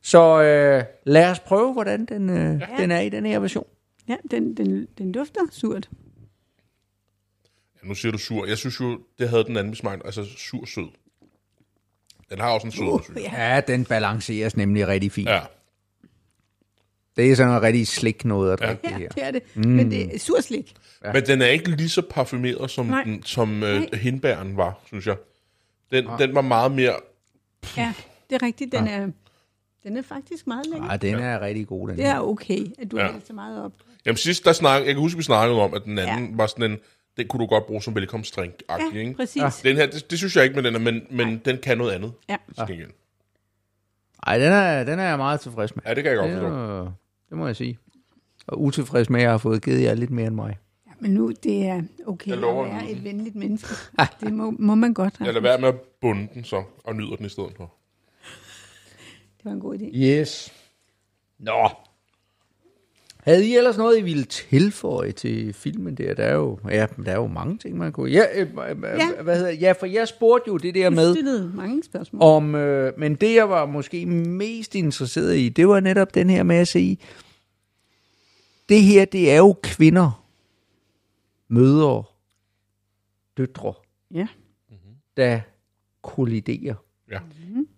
Så øh, lad os prøve, hvordan den, øh, ja. den er i den her version. Ja, den, den, den dufter surt. Ja, nu siger du sur. Jeg synes jo, det havde den anden smag, altså sur-sød. Den har også en sød, uh, synes jeg. Ja, den balanceres nemlig rigtig fint. Ja. Ja. Det er sådan noget rigtig slik noget at drikke Ja, det her. det er det. Mm. Men det er surslik. ja. Men den er ikke lige så parfumeret, som, Nej. den, som øh, hindbæren var, synes jeg. Den, den var meget mere... Ja, det er rigtigt. Den er, den er faktisk meget lækker. Ja, den er rigtig god, den Det her. er okay, at du Ja. ja. har så meget op. Jamen sidst, der snak, jeg kan huske, vi snakkede om, at den anden ja. Ja. var sådan en... Den kunne du godt bruge som velkomstdrink Ja, ikke? præcis. Den her, det, det, synes jeg ikke med den er, men, men den kan noget andet. Ja. gengæld. Ej, den er, den er jeg meget tilfreds med. Ja, det kan jeg godt Det, forstå. det må jeg sige. Og utilfreds med, at jeg har fået givet jer lidt mere end mig. Ja, men nu, det er okay Jeg at være den. et venligt menneske. [LAUGHS] Det må, må man godt. Jeg lader være med at bunde den så, og nyder den i stedet for. Var en god idé. Yes. Nå. Havde I ellers noget, I ville tilføje til filmen der? Der er jo, ja, der er jo mange ting, man kunne... Ja, øh, øh, Ja. Hvad hedder, ja, for jeg spurgte jo det der Du med, stillede mange spørgsmål. om, øh, men det jeg var måske mest interesseret i, det var netop den her med at sige, det her, det er jo kvinder, mødre, døtre, Ja. der kolliderer. Ja.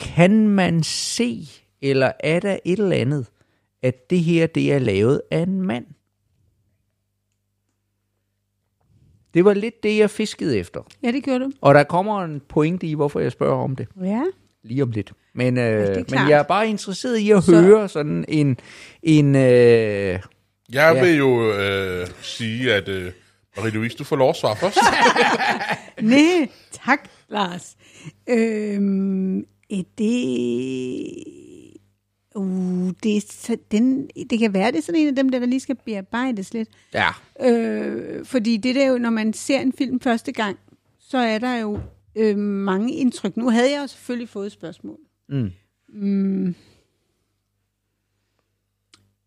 Kan man se, eller er der et eller andet, at det her, det er lavet af en mand? Det var lidt det, jeg fiskede efter. ja, det gjorde du. Og der kommer en pointe i, hvorfor jeg spørger om det Ja. lige om lidt. Men, øh, men jeg er bare interesseret i at Så- høre sådan en... en øh, Jeg Ja. vil jo øh, sige, at øh, Marie-Louise, du får lov at svare først. [LAUGHS] Nej, tak, Lars. Øhm, er det... Uh, det, er så, den, det kan være, det er sådan en af dem, der lige skal bearbejdes lidt. ja, Øh, fordi det der jo, når man ser en film første gang, så er der jo øh, mange indtryk. Nu havde jeg jo selvfølgelig fået et spørgsmål. Mm. Mm.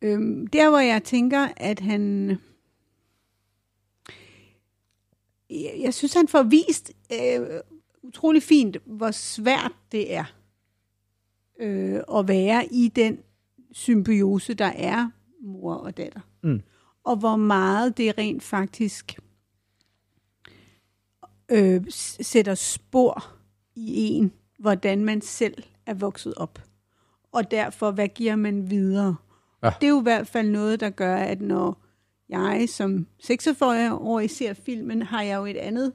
Øhm, der, hvor jeg tænker, at han... Jeg, jeg synes, han får vist øh, utrolig fint, hvor svært det er øh, at være i den symbiose, der er mor og datter. Mm. Og hvor meget det rent faktisk øh, sætter spor i en, hvordan man selv er vokset op. Og derfor, hvad giver man videre? Ja. Det er jo i hvert fald noget, der gør, at når jeg som 46-årig ser filmen, har jeg jo et andet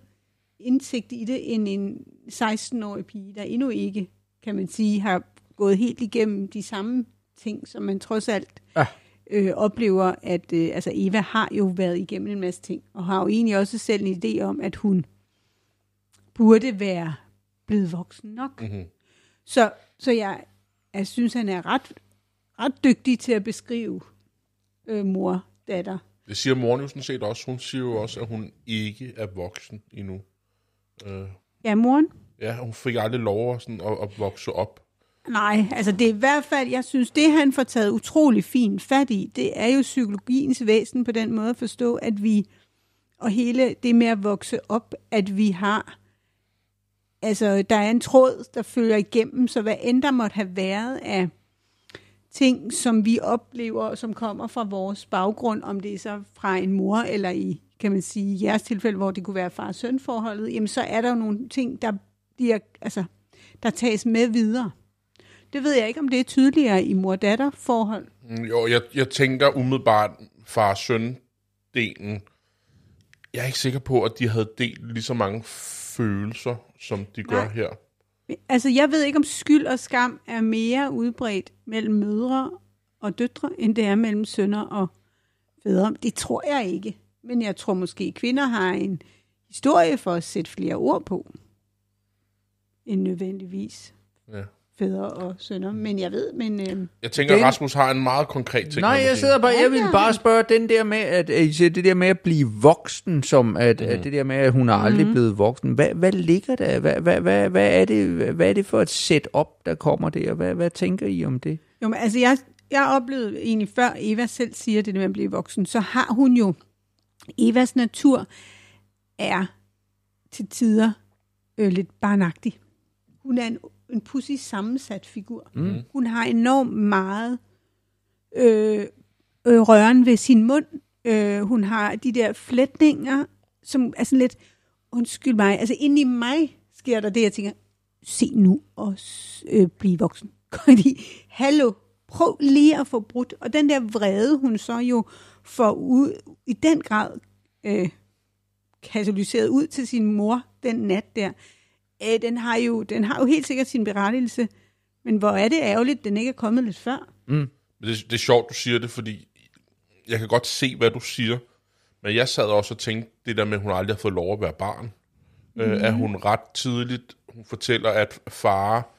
indsigt i det, end en 16-årig pige, der endnu ikke, kan man sige, har gået helt igennem de samme ting, som man trods alt Ja. øh, oplever, at øh, altså Eva har jo været igennem en masse ting, og har jo egentlig også selv en idé om, at hun burde være blevet voksen nok. Mhm. Så, så jeg, jeg synes, han er ret, ret dygtig til at beskrive øh, mor, datter. Det siger moren jo sådan set også. Hun siger jo også, at hun ikke er voksen endnu. Øh, Ja, moren? ja, hun fik aldrig lov at, sådan, at, at vokse op. Nej, altså det er i hvert fald, jeg synes, det han får taget utrolig fint fat i, det er jo psykologiens væsen på den måde at forstå, at vi, og hele det med at vokse op, at vi har, altså der er en tråd, der følger igennem, så hvad end der måtte have været af ting, som vi oplever, som kommer fra vores baggrund, om det er så fra en mor, eller i, kan man sige, i jeres tilfælde, hvor det kunne være far-søn forholdet, jamen så er der jo nogle ting, der bliver, altså, der tages med videre. Det ved jeg ikke, om det er tydeligere i mor-datter forhold. Mm, Jo, jeg, jeg tænker umiddelbart far-søn-delen. Jeg er ikke sikker på, at de havde delt lige så mange følelser, som de gør Nej. her. Altså, jeg ved ikke, om skyld og skam er mere udbredt mellem mødre og døtre, end det er mellem sønner og fædre. Det tror jeg ikke. Men jeg tror måske, kvinder har en historie for at sætte flere ord på, end nødvendigvis Ja. fædre og sønner. Men jeg ved, men... Øh, Jeg tænker, Den- at Rasmus har en meget konkret ting. Nej, jeg sidder bare, jeg vil bare spørge den der med, at, at det der med at blive voksen, som at, Mhm. at det der med, at hun er aldrig Mhm. blevet voksen. Hvad, hvad ligger der? Hvad, hvad, hvad, hvad, er det, hvad er det for et setup, der kommer der? Hvad, hvad tænker I om det? Jo, men altså, jeg, jeg oplevede egentlig før Eva selv siger det der med at blive voksen, så har hun jo, Evas natur er til tider øh, lidt barnagtig. Hun er en, en pussy sammensat figur. Mhm. Mm. Hun har enormt meget øh, øh, røren ved sin mund. Øh, hun har de der flætninger, som er sådan lidt, undskyld mig, altså inde i mig sker der det, jeg tænker, se nu og øh, blive voksen. [LAUGHS] Fordi, hallo, prøv lige at få brudt. Og den der vrede, hun så jo får ud, i den grad øh, katalyseret ud til sin mor den nat der, øh, den, har jo, den har jo helt sikkert sin berettigelse. Men hvor er det ærgerligt, den ikke er kommet lidt før. Det, det er sjovt, du siger det, fordi jeg kan godt se, hvad du siger. Men jeg sad også og tænkte, det der med, at hun aldrig har fået lov at være barn. Mm. Øh, at hun ret tidligt, hun fortæller, at far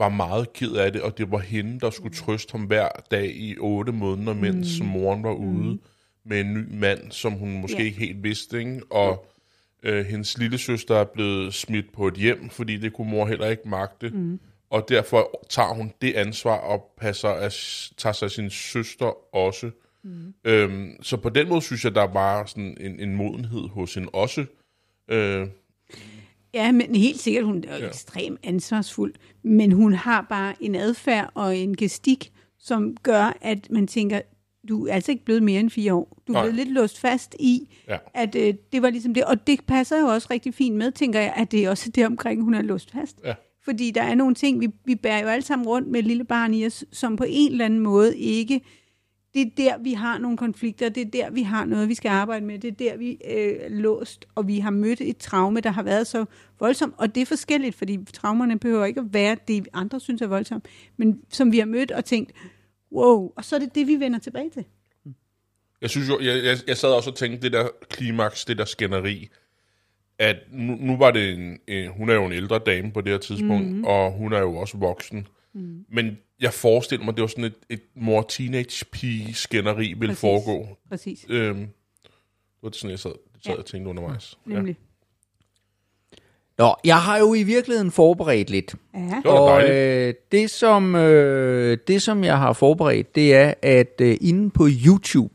var meget ked af det, og det var hende, der skulle trøste ham hver dag i otte måneder, mens mm. moren var ude med en ny mand, som hun måske Ja. ikke helt vidste. Ikke? Og øh, hendes lille søster er blevet smidt på et hjem, fordi det kunne mor heller ikke magte. Mm. Og derfor tager hun det ansvar og passer af, tager sig af sin søster også. Mm. Øhm, så på den måde synes jeg, der var sådan en, en modenhed hos hende også. Øh, Ja, men helt sikkert, hun er jo Ja. ekstremt ansvarsfuld. Men hun har bare en adfærd og en gestik, som gør, at man tænker, du er altså ikke blevet mere end fire år. Du er Nej. blevet lidt låst fast i, Ja. at øh, det var ligesom det. Og det passer jo også rigtig fint med, tænker jeg, at det er også det omkring, hun er låst fast. Ja. Fordi der er nogle ting, vi, vi bærer jo alle sammen rundt med et lille barn i os, som på en eller anden måde ikke... Det er der, vi har nogle konflikter, det er der, vi har noget, vi skal arbejde med, det er der, vi øh, låst, og vi har mødt et traume, der har været så voldsomt, og det er forskelligt, fordi traumerne behøver ikke at være det, andre synes er voldsomt, men som vi har mødt og tænkt, wow, og så er det det, vi vender tilbage til. Jeg synes jo, jeg, jeg, jeg sad også og tænkte, det der klimaks, det der skænderi, at nu, nu var det en, en, hun er jo en ældre dame på det her tidspunkt, mm. og hun er jo også voksen. Mm. Men jeg forestiller mig, det var sådan et, et mor teenage pige skænderi ville Præcis. foregå. Præcis, Øhm, det var sådan, jeg sad, sad Ja. og tænkte undervejs. nemlig. Nå, jeg har jo i virkeligheden forberedt lidt. Ja, Det Og øh, det, som, øh, det, som jeg har forberedt, det er, at øh, inde på YouTube,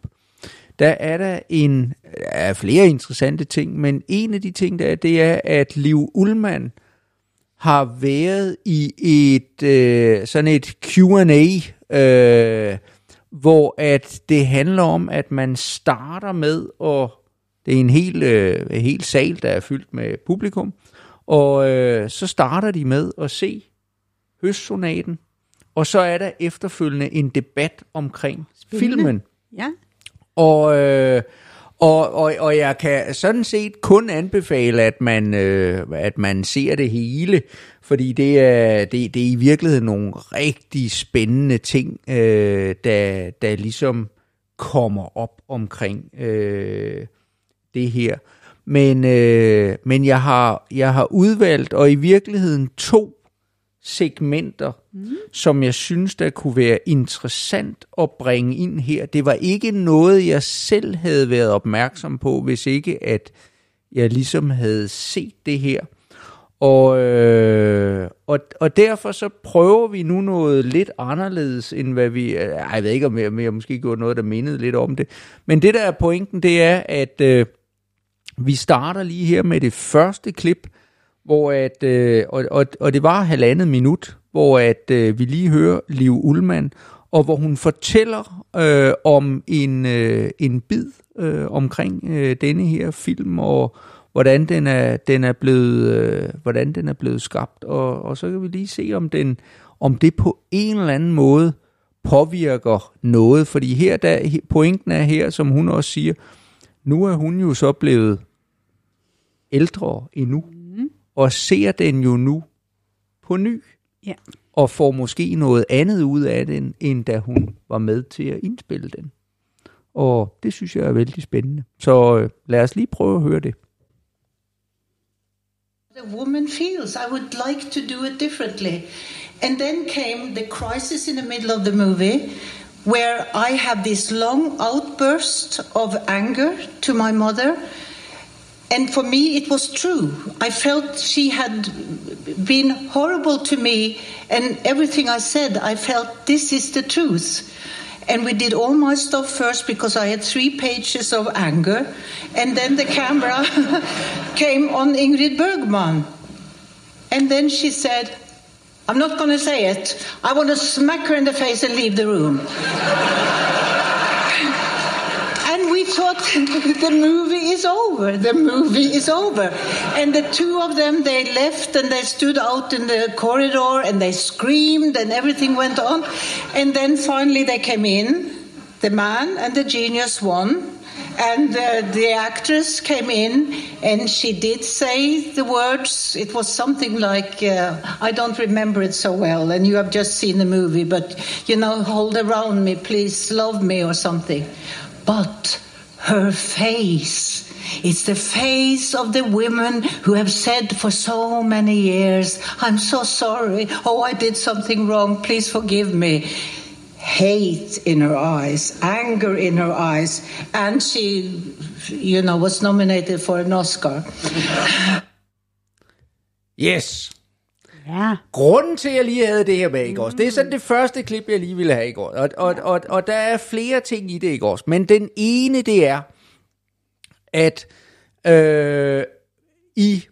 der er der en er flere interessante ting, men en af de ting, der er, det er, at Liv Ullmann har været i et øh, sådan et Q&A, øh, hvor at det handler om, at man starter med, og det er en hel, øh, hel sal, der er fyldt med publikum, og øh, så starter de med at se høstsonaten, og så er der efterfølgende en debat omkring Spændende. filmen. ja. Og, øh, og, og, og jeg kan sådan set kun anbefale, at man, øh, at man ser det hele, fordi det er, det, det er i virkeligheden nogle rigtig spændende ting, øh, der, der ligesom kommer op omkring øh, det her. Men, øh, men jeg, har, jeg har udvalgt, og i virkeligheden to segmenter, mm. som jeg synes, der kunne være interessant at bringe ind her. Det var ikke noget, jeg selv havde været opmærksom på, hvis ikke at jeg ligesom havde set det her. Og, øh, og, og derfor så prøver vi nu noget lidt anderledes, end hvad vi... øh, Ej, jeg ved ikke, om jeg, om jeg måske gjort noget, der mindede lidt om det. Men det, der er pointen, det er, at øh, vi starter lige her med det første klip, hvor at, øh, og, og, og det var halvandet minut, hvor at øh, vi lige hører Liv Ullmann, og hvor hun fortæller øh, om en, øh, en bid øh, omkring øh, denne her film, og hvordan den er, den er blevet, øh, hvordan den er blevet skabt, og, og så kan vi lige se, om, den, om det på en eller anden måde påvirker noget, fordi her der, pointen er her, som hun også siger, nu er hun jo så blevet ældre endnu, mm. og ser den jo nu på ny, Ja. og får måske noget andet ud af den, end da hun var med til at indspille den. Og det synes jeg er vældig spændende. Så øh, lad os lige prøve at høre det. the woman feels. I would like to do it differently. And then came the crisis in the middle of the movie where I had this long outburst of anger to my mother. And for me, it was true. I felt she had been horrible to me, and everything I said, I felt this is the truth. And we did all my stuff first because I had three pages of anger. And then the camera [LAUGHS] came on Ingrid Bergman. And then she said, I'm not going to say it. I want to smack her in the face and leave the room. [LAUGHS] thought [LAUGHS] the movie is over. The movie is over. And the two of them, they left and they stood out in the corridor and they screamed and everything went on. And then finally they came in, the man and the genius won. And uh, the actress came in and she did say the words. It was something like, uh, I don't remember it so well, and you have just seen the movie, but you know, hold around me, please love me, or something. But her face. It's the face of the women who have said for so many years, I'm so sorry. Oh, I did something wrong. Please forgive me. Hate in her eyes, anger in her eyes, and she, you know, was nominated for an Oscar. Yes. Ja. Grunden til, at jeg lige havde det her med, ikke også? Det er sådan det første klip, jeg lige ville have, ikke også? Og, og, og, og der er flere ting i det, ikke også? Men den ene, det er, at øh, i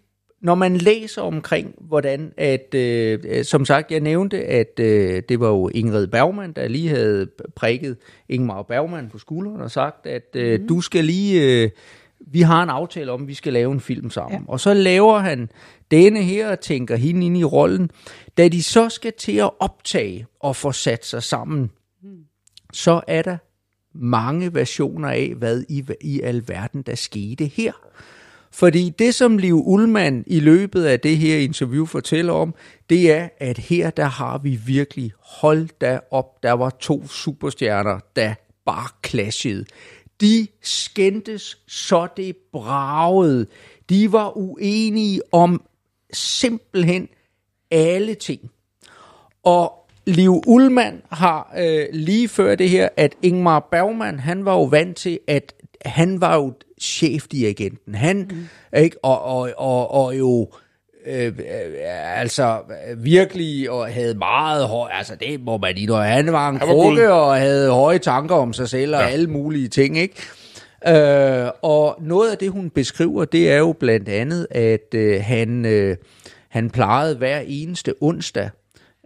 når man læser omkring, hvordan at, øh, som sagt, jeg nævnte, at øh, det var jo Ingrid Bergman, der lige havde prikket Ingmar Bergman på skulderen og sagt, at øh, mm. du skal lige, øh, vi har en aftale om, at vi skal lave en film sammen. Ja. Og så laver han denne her og tænker hende ind i rollen. Da de så skal til at optage og få sat sig sammen, så er der mange versioner af, hvad i, i alverden der skete her. Fordi det, som Liv Ullmann i løbet af det her interview fortæller om, det er, at her der har vi virkelig, hold da op, der var to superstjerner, der bare clashede. De skændtes, så det bragede. De var uenige om simpelthen alle ting. Og Liv Ullmann har øh, lige før det her, at Ingmar Bergman, han var jo vant til, at han var jo chefdirigenten. Han, mm. ikke, og, og, og, og jo øh, øh, altså virkelig og havde meget høj, altså det må man lige, han var en krukke og havde høje tanker om sig selv og ja. alle mulige ting, ikke? Øh, og noget af det, hun beskriver, det er jo blandt andet, at øh, han, øh, han plejede hver eneste onsdag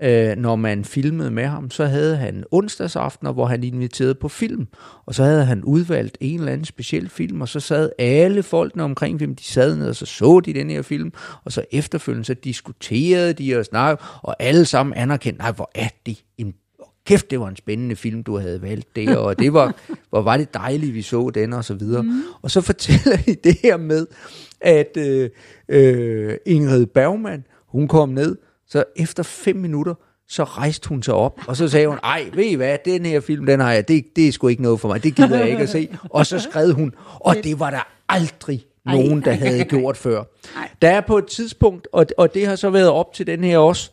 øh, når man filmede med ham, så havde han onsdagsaftener, hvor han inviterede på film, og så havde han udvalgt en eller anden speciel film, og så sad alle folkene omkring dem, de sad ned, og så så de den her film, og så efterfølgende så diskuterede de og snakkede, og alle sammen anerkendte, nej, hvor er det en kæft, det var en spændende film, du havde valgt det, og det var, [LAUGHS] hvor var det dejligt, vi så den, og så videre. Mm. Og så fortæller de det her med, at øh, øh, Ingrid Bergman, hun kom ned, så efter fem minutter, så rejste hun sig op, og så sagde hun, ej, ved I hvad, den her film, den har jeg, det, det er sgu ikke noget for mig, det gider jeg ikke at se. Og så skrev hun, og det var der aldrig nogen, der havde gjort før. Der er på et tidspunkt, og, og det har så været op til den her også,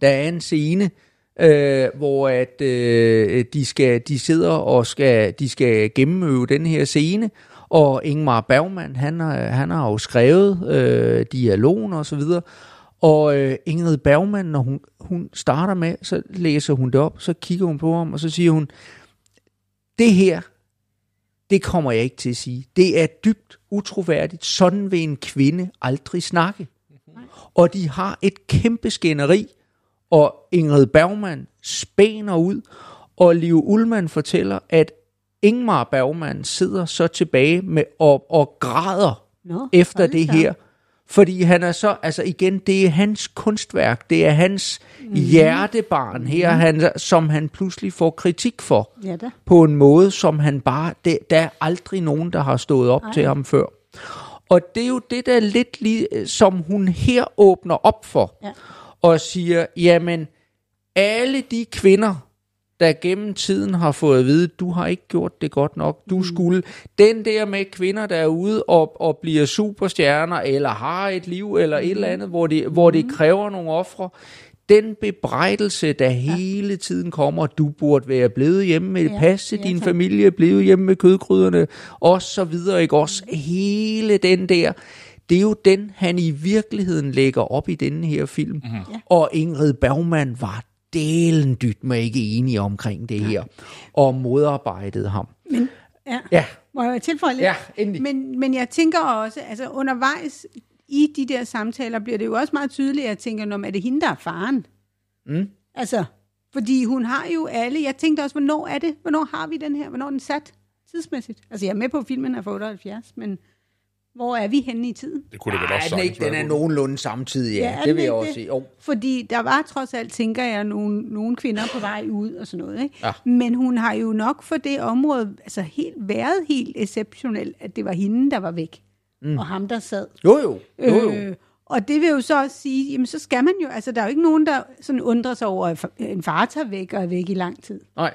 der er en scene, øh, hvor at øh, de skal de sidder og skal de skal gennemøve den her scene og Ingmar Bergman han har han har jo skrevet øh, dialogen og så videre og øh, Ingrid Bergman, når hun, hun starter med, så læser hun det op, så kigger hun på ham, og så siger hun, det her, det kommer jeg ikke til at sige. Det er dybt utroværdigt. Sådan vil en kvinde aldrig snakke. Og de har et kæmpe skænderi, og Ingrid Bergman spæner ud, og Liv Ullmann fortæller, at Ingmar Bergman sidder så tilbage med og, og græder Nå, efter det her. Fordi han er så, altså igen, det er hans kunstværk, det er hans mm. hjertebarn her, mm. han, som han pludselig får kritik for. Ja da. På en måde, som han bare, det, der er aldrig nogen, der har stået op Ej. til ham før. Og det er jo det, der er lidt lige, som hun her åbner op for. Ja. Og siger, jamen, alle de kvinder, der gennem tiden har fået at vide, du har ikke gjort det godt nok, du skulle. Den der med kvinder, der er ude og, og bliver superstjerner, eller har et liv, eller et eller andet, hvor det, hvor det kræver nogle ofre, den bebrejdelse, der hele tiden kommer, du burde være blevet hjemme med Ja, passe ja, din tak. familie, blevet hjemme med kødgryderne, og så videre, ikke også? Hele den der, det er jo den, han i virkeligheden lægger op i denne her film. Mm-hmm. Og Ingrid Bergman var delen dyt med ikke enige omkring det her, og modarbejdede ham. Men, ja. Ja, Må jeg tilføje lidt? Ja, endelig. Men, men jeg tænker også, altså undervejs i de der samtaler bliver det jo også meget tydeligt, at jeg tænker, når er det hende, der er faren? Mm. Altså, fordi hun har jo alle, jeg tænkte også, hvornår er det? Hvornår har vi den her? Hvornår er den sat tidsmæssigt? Altså, jeg er med på, at filmen er fra 78, men hvor er vi henne i tiden? Det kunne det vel Ej, også den, er sagtens ikke, den er nogenlunde samtidig, ja, Ja, det vil jeg også sige. Jo. Fordi der var trods alt, tænker jeg, nogle, nogle kvinder på vej ud og sådan noget. Ikke? Ja. Men hun har jo nok for det område altså helt, været helt exceptionelt, at det var hende, der var væk. Mm. Og ham, der sad. Jo, jo. jo, jo. Øh, og det vil jo så også sige, jamen så skal man jo, altså der er jo ikke nogen, der sådan undrer sig over, at en far tager væk og er væk i lang tid. Nej.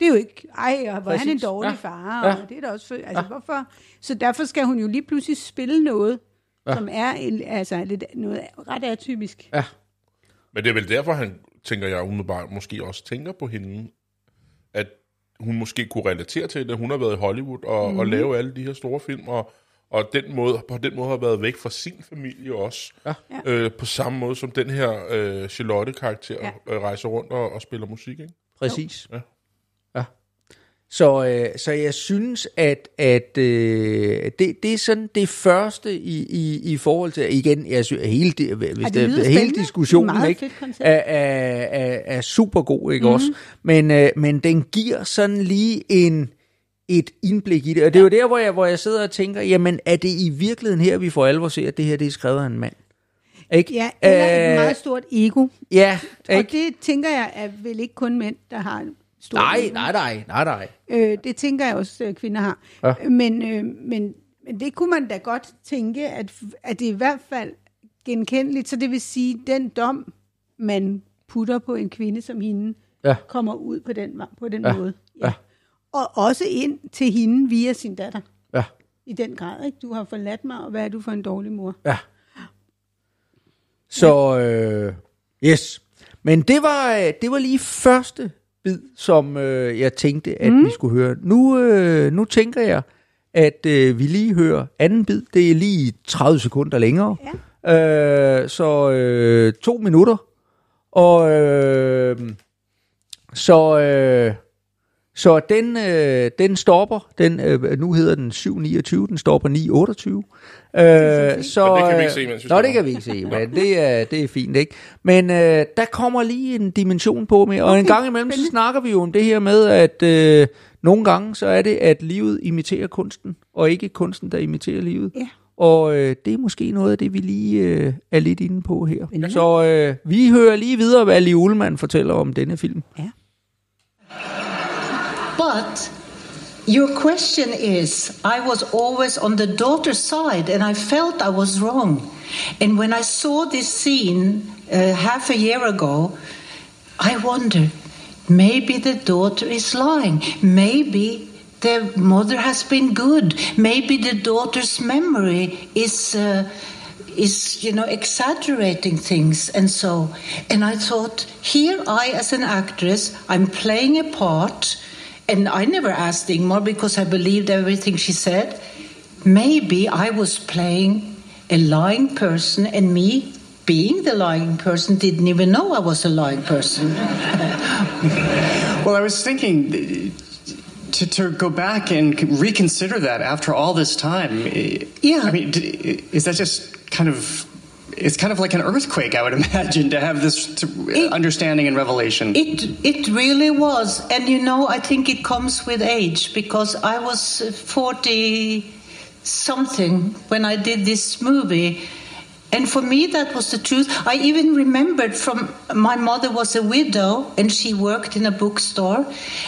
Det er jo ikke, ej, og hvor er han en dårlig Ja. far, og Ja. det er da også, for, altså hvorfor? Så derfor skal hun jo lige pludselig spille noget, Ja. som er en, altså lidt, noget ret atypisk. Ja. Men det er vel derfor, han, tænker jeg umiddelbart, måske også tænker på hende, at hun måske kunne relatere til det. Hun har været i Hollywood og, Mhm. mm. og lave alle de her store film, og, og den måde, på den måde har været væk fra sin familie også. Ja. Øh, på samme måde som den her øh, Charlotte-karakter Ja. ja. øh, rejser rundt og, og spiller musik. Ikke? Præcis. Ja. ja. Så, øh, så jeg synes, at, at øh, det, det er sådan det første i, i, i forhold til, igen, jeg synes, hele, di- hvis det det, hele diskussionen Meget ikke, fedt koncept. er, er, er, er super god, ikke mm-hmm. også? Men, øh, men den giver sådan lige en et indblik i det, og det er jo der, hvor jeg, hvor jeg sidder og tænker, jamen er det i virkeligheden her, vi for alvor ser, at det her det er skrevet af en mand? Ikke? Ja, eller et Øh, meget stort ego. Ja, Og ikke? det tænker jeg er vel ikke kun mænd, der har et stort Nej, ego. nej, nej, nej, nej. Øh, det tænker jeg også, at kvinder har. Ja. Ja. Men, øh, men, men det kunne man da godt tænke, at, at det i hvert fald genkendeligt. Så det vil sige, den dom, man putter på en kvinde som hende, Ja. kommer ud på den, på den Ja. måde. Ja. Og også ind til hende via sin datter. Ja, I den grad, ikke? Du har forladt mig, og hvad er du for en dårlig mor? ja. Så, øh, yes. Men det var, øh, det var lige første bid, som øh, jeg tænkte, at mm. vi skulle høre. Nu, øh, nu tænker jeg, at øh, vi lige hører anden bid. Det er lige 30 sekunder længere. Ja. Øh, så øh, to minutter. Og øh, så... Øh, så den, øh, den stopper, den, øh, nu hedder den 7.29, den stopper 9.28. Øh, så, Men det kan vi ikke se, mens vi Nå, det kan vi ikke se, [LAUGHS] men det er, det er fint, ikke? Men øh, der kommer lige en dimension på med, og okay, en gang imellem, så snakker vi jo om det her med, at øh, nogle gange, så er det, at livet imiterer kunsten, og ikke kunsten, der imiterer livet. Ja. Og øh, det er måske noget af det, vi lige øh, er lidt inde på her. Spændende. Så øh, vi hører lige videre, hvad Liv Ullmann fortæller om denne film. Ja. But your question is I was always on the daughter's side and I felt I was wrong. And when I saw this scene uh, half a year ago, I wondered maybe the daughter is lying. Maybe the mother has been good. Maybe the daughter's memory is. Uh, is you know exaggerating things and so and i thought here i as an actress i'm playing a part and i never asked ingmar because i believed everything she said maybe i was playing a lying person and me being the lying person didn't even know i was a lying person [LAUGHS] Well, I was thinking to, to go back and reconsider that after all this time. Yeah. I mean, is that just kind of. It's kind of like an earthquake, I would [LAUGHS] imagine, to have this to, It- understanding and revelation. It it really was, and you know, I think it comes with age because I was forty something when I did this movie, and for me that was the truth. I even remembered from my mother was a widow and she worked in a bookstore,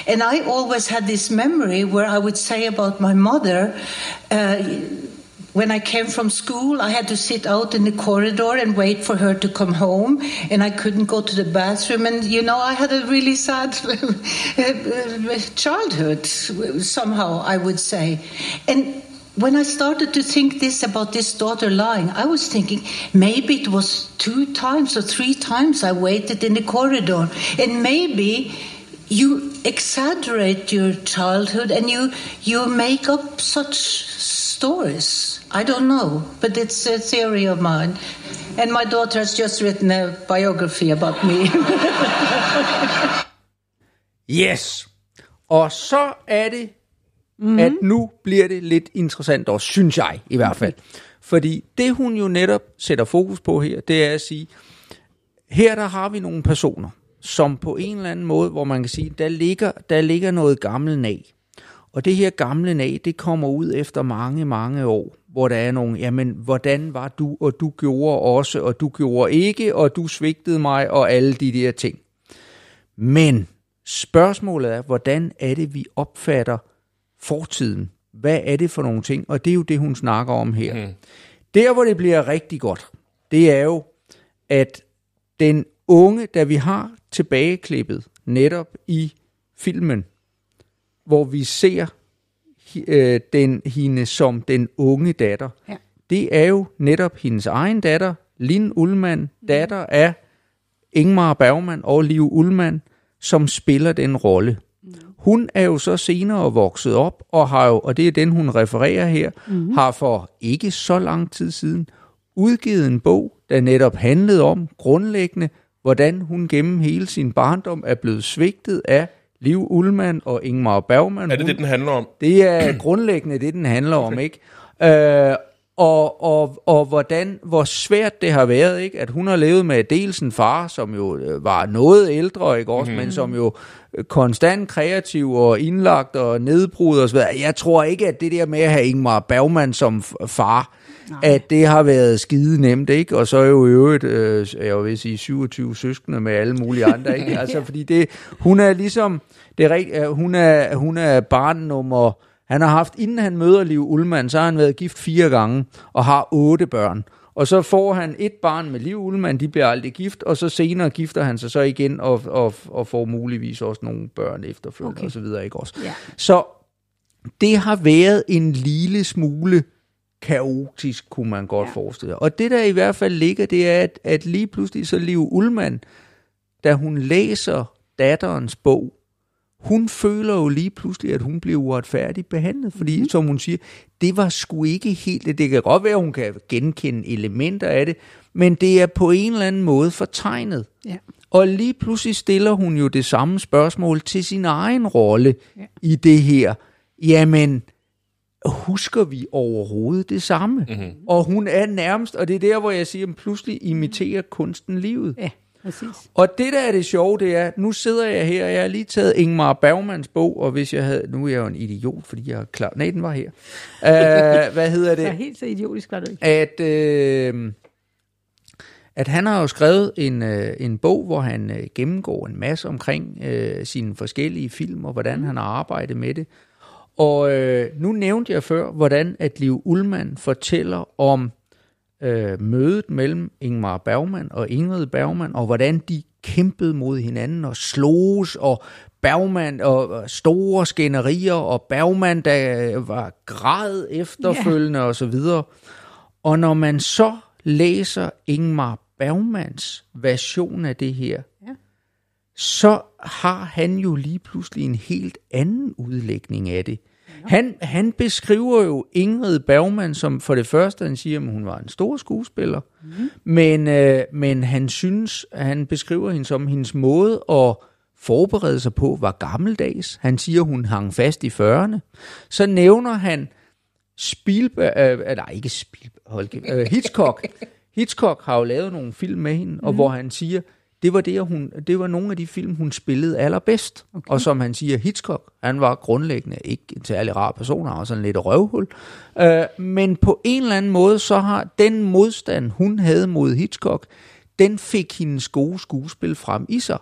and I always had this memory where I would say about my mother. Uh, when I came from school, I had to sit out in the corridor and wait for her to come home, and I couldn't go to the bathroom. And you know, I had a really sad [LAUGHS] uh, childhood, somehow I would say. And when I started to think this about this daughter lying, I was thinking maybe it was two times or three times I waited in the corridor, and maybe you exaggerate your childhood and you you make up such stories. I don't know, but it's a theory of mine. And my daughter has just written a biography about me. [LAUGHS] Yes. Og så er det, mm. at nu bliver det lidt interessant også, synes jeg i hvert fald. Fordi det hun jo netop sætter fokus på her, det er at sige, her der har vi nogle personer, som på en eller anden måde, hvor man kan sige, der ligger, der ligger noget gammelt nag. Og det her gamle nag, det kommer ud efter mange, mange år, hvor der er nogle, jamen, hvordan var du, og du gjorde også, og du gjorde ikke, og du svigtede mig, og alle de der ting. Men spørgsmålet er, hvordan er det, vi opfatter fortiden? Hvad er det for nogle ting? Og det er jo det, hun snakker om her. Mm. Der, hvor det bliver rigtig godt, det er jo, at den unge, da vi har tilbageklippet netop i filmen, hvor vi ser øh, den, hende som den unge datter. Ja. Det er jo netop hendes egen datter, Lin Ullmann, datter af Ingmar Bergman og Liv Ullmann, som spiller den rolle. Hun er jo så senere vokset op, og har jo, og det er den, hun refererer her, mm. har for ikke så lang tid siden udgivet en bog, der netop handlede om grundlæggende, hvordan hun gennem hele sin barndom er blevet svigtet af Liv Ullmann og Ingmar Bergman. Er det Hun- det, den handler om? det er [CLEARS THROAT] grundlæggende det, den handler om, ikke? Øh, og, og, og hvordan, hvor svært det har været, ikke? At hun har levet med dels en far, som jo øh, var noget ældre, ikke også? Mm-hmm. Men som jo øh, konstant kreativ og indlagt og nedbrudt og så videre. Jeg tror ikke, at det der med at have Ingmar Bergman som far, Nej. at det har været skide nemt, ikke? Og så er jo i øvrigt, øh, jeg vil sige, 27 søskende med alle mulige andre, ikke? [LAUGHS] Altså, fordi det, hun er ligesom, det er rigt, øh, hun er, hun er barn nummer, han har haft, inden han møder Liv Ullmann, så har han været gift fire gange og har otte børn. Og så får han et barn med Liv Ullmann, de bliver aldrig gift, og så senere gifter han sig så igen og, og, og får muligvis også nogle børn efterfølgende okay. og så videre, ikke også? Ja. Så det har været en lille smule kaotisk, kunne man godt ja. forestille sig. Og det der i hvert fald ligger, det er, at, at lige pludselig så Liv Ullmann, da hun læser datterens bog, hun føler jo lige pludselig, at hun bliver uretfærdigt behandlet, fordi, mm. som hun siger, det var sgu ikke helt det. Det kan godt være, at hun kan genkende elementer af det, men det er på en eller anden måde fortegnet. Ja. Og lige pludselig stiller hun jo det samme spørgsmål til sin egen rolle Ja. i det her. Jamen, husker vi overhovedet det samme? Mm-hmm. Og hun er nærmest, og det er der, hvor jeg siger, at pludselig imiterer kunsten livet. Ja, præcis. Og det, der er det sjove, det er, nu sidder jeg her, og jeg har lige taget Ingmar Bergmans bog, og hvis jeg havde, nu er jeg jo en idiot, fordi jeg er klar, nej, den var her. Uh, hvad hedder Så det? helt så idiotisk var det ikke. At, øh, at han har jo skrevet en, øh, en bog, hvor han øh, gennemgår en masse omkring øh, sine forskellige film, og hvordan han har arbejdet med det. Og øh, nu nævnte jeg før, hvordan at Liv Ullmann fortæller om øh, mødet mellem Ingmar Bergman og Ingrid Bergman, og hvordan de kæmpede mod hinanden og sloges, og Bergman og store skænderier, og Bergman, der øh, var græd efterfølgende yeah. og så videre. Og når man så læser Ingmar Bergmans version af det her, Ja. så har han jo lige pludselig en helt anden udlægning af det. Han, han beskriver jo Ingrid Bergman som for det første, han siger, at hun var en stor skuespiller, mm. men, øh, men han synes, han beskriver hende som hendes måde at forberede sig på var gammeldags. Han siger, hun hang fast i 40'erne. Så nævner han Spielberg, øh, nej ikke Spielberg, hold øh, Hitchcock. [LAUGHS] Hitchcock har jo lavet nogle film med hende, og hvor han siger, det var, det, hun, det var nogle af de film, hun spillede allerbedst. Okay. Og som han siger, Hitchcock, han var grundlæggende ikke en særlig rar person, han var sådan lidt røvhul. Øh, men på en eller anden måde, så har den modstand, hun havde mod Hitchcock, den fik hendes gode skuespil frem i sig.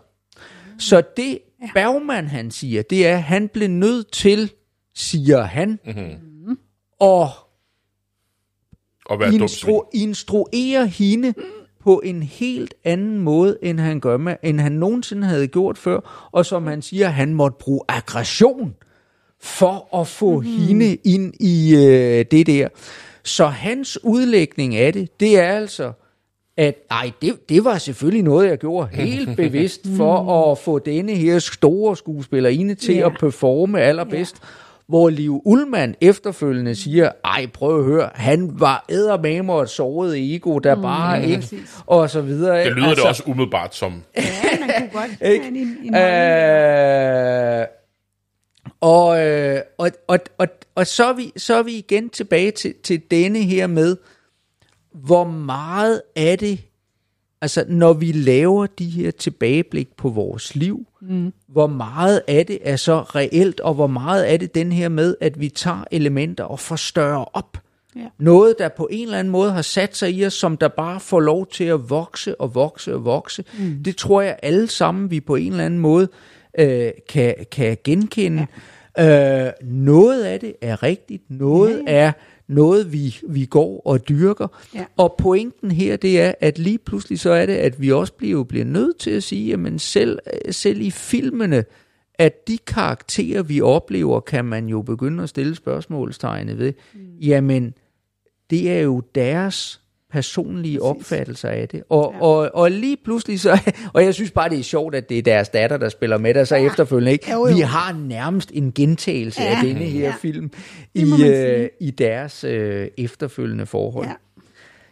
Så det Bergman han siger, det er, at han blev nødt til, siger han, mm-hmm. at at være instru- instruere hende på en helt anden måde, end han gør med, end han nogensinde havde gjort før, og som han siger, han måtte bruge aggression for at få mm-hmm. hende ind i øh, det der. Så hans udlægning af det, det er altså, at nej, det, det var selvfølgelig noget, jeg gjorde [LAUGHS] helt bevidst for at få denne her store skuespillerinde til Ja. at performe allerbedst. Hvor Liv Ullmann efterfølgende siger, ej, prøv at høre, han var eddermame og et såret ego, der bare ikke, præcis. og så videre. Det lyder altså, det også umiddelbart som... Ja, man kunne godt [LAUGHS] Ikke? en. Øh, og, øh, og, og, og, og så, er vi, så er vi igen tilbage til, til denne her med, hvor meget er det, altså når vi laver de her tilbageblik på vores liv, mm. hvor meget af det er så reelt, og hvor meget er det den her med, at vi tager elementer og forstørrer op. Ja. Noget, der på en eller anden måde har sat sig i os, som der bare får lov til at vokse og vokse og vokse. Mm. Det tror jeg alle sammen, vi på en eller anden måde øh, kan, kan genkende. Ja. Øh, noget af det er rigtigt, noget ja, ja. er noget, vi, vi går og dyrker. Ja. Og pointen her, det er, at lige pludselig så er det, at vi også bliver, bliver nødt til at sige, jamen selv, selv i filmene, at de karakterer, vi oplever, kan man jo begynde at stille spørgsmålstegnet ved. Mm. Jamen, det er jo deres personlige Præcis. opfattelser af det. Og, ja. og, og lige pludselig så, [LAUGHS] og jeg synes bare, det er sjovt, at det er deres datter, der spiller med der, så ja. efterfølgende ikke. Jo, jo. Vi har nærmest en gentagelse ja. af denne her ja. film i, øh, i deres øh, efterfølgende forhold. Ja.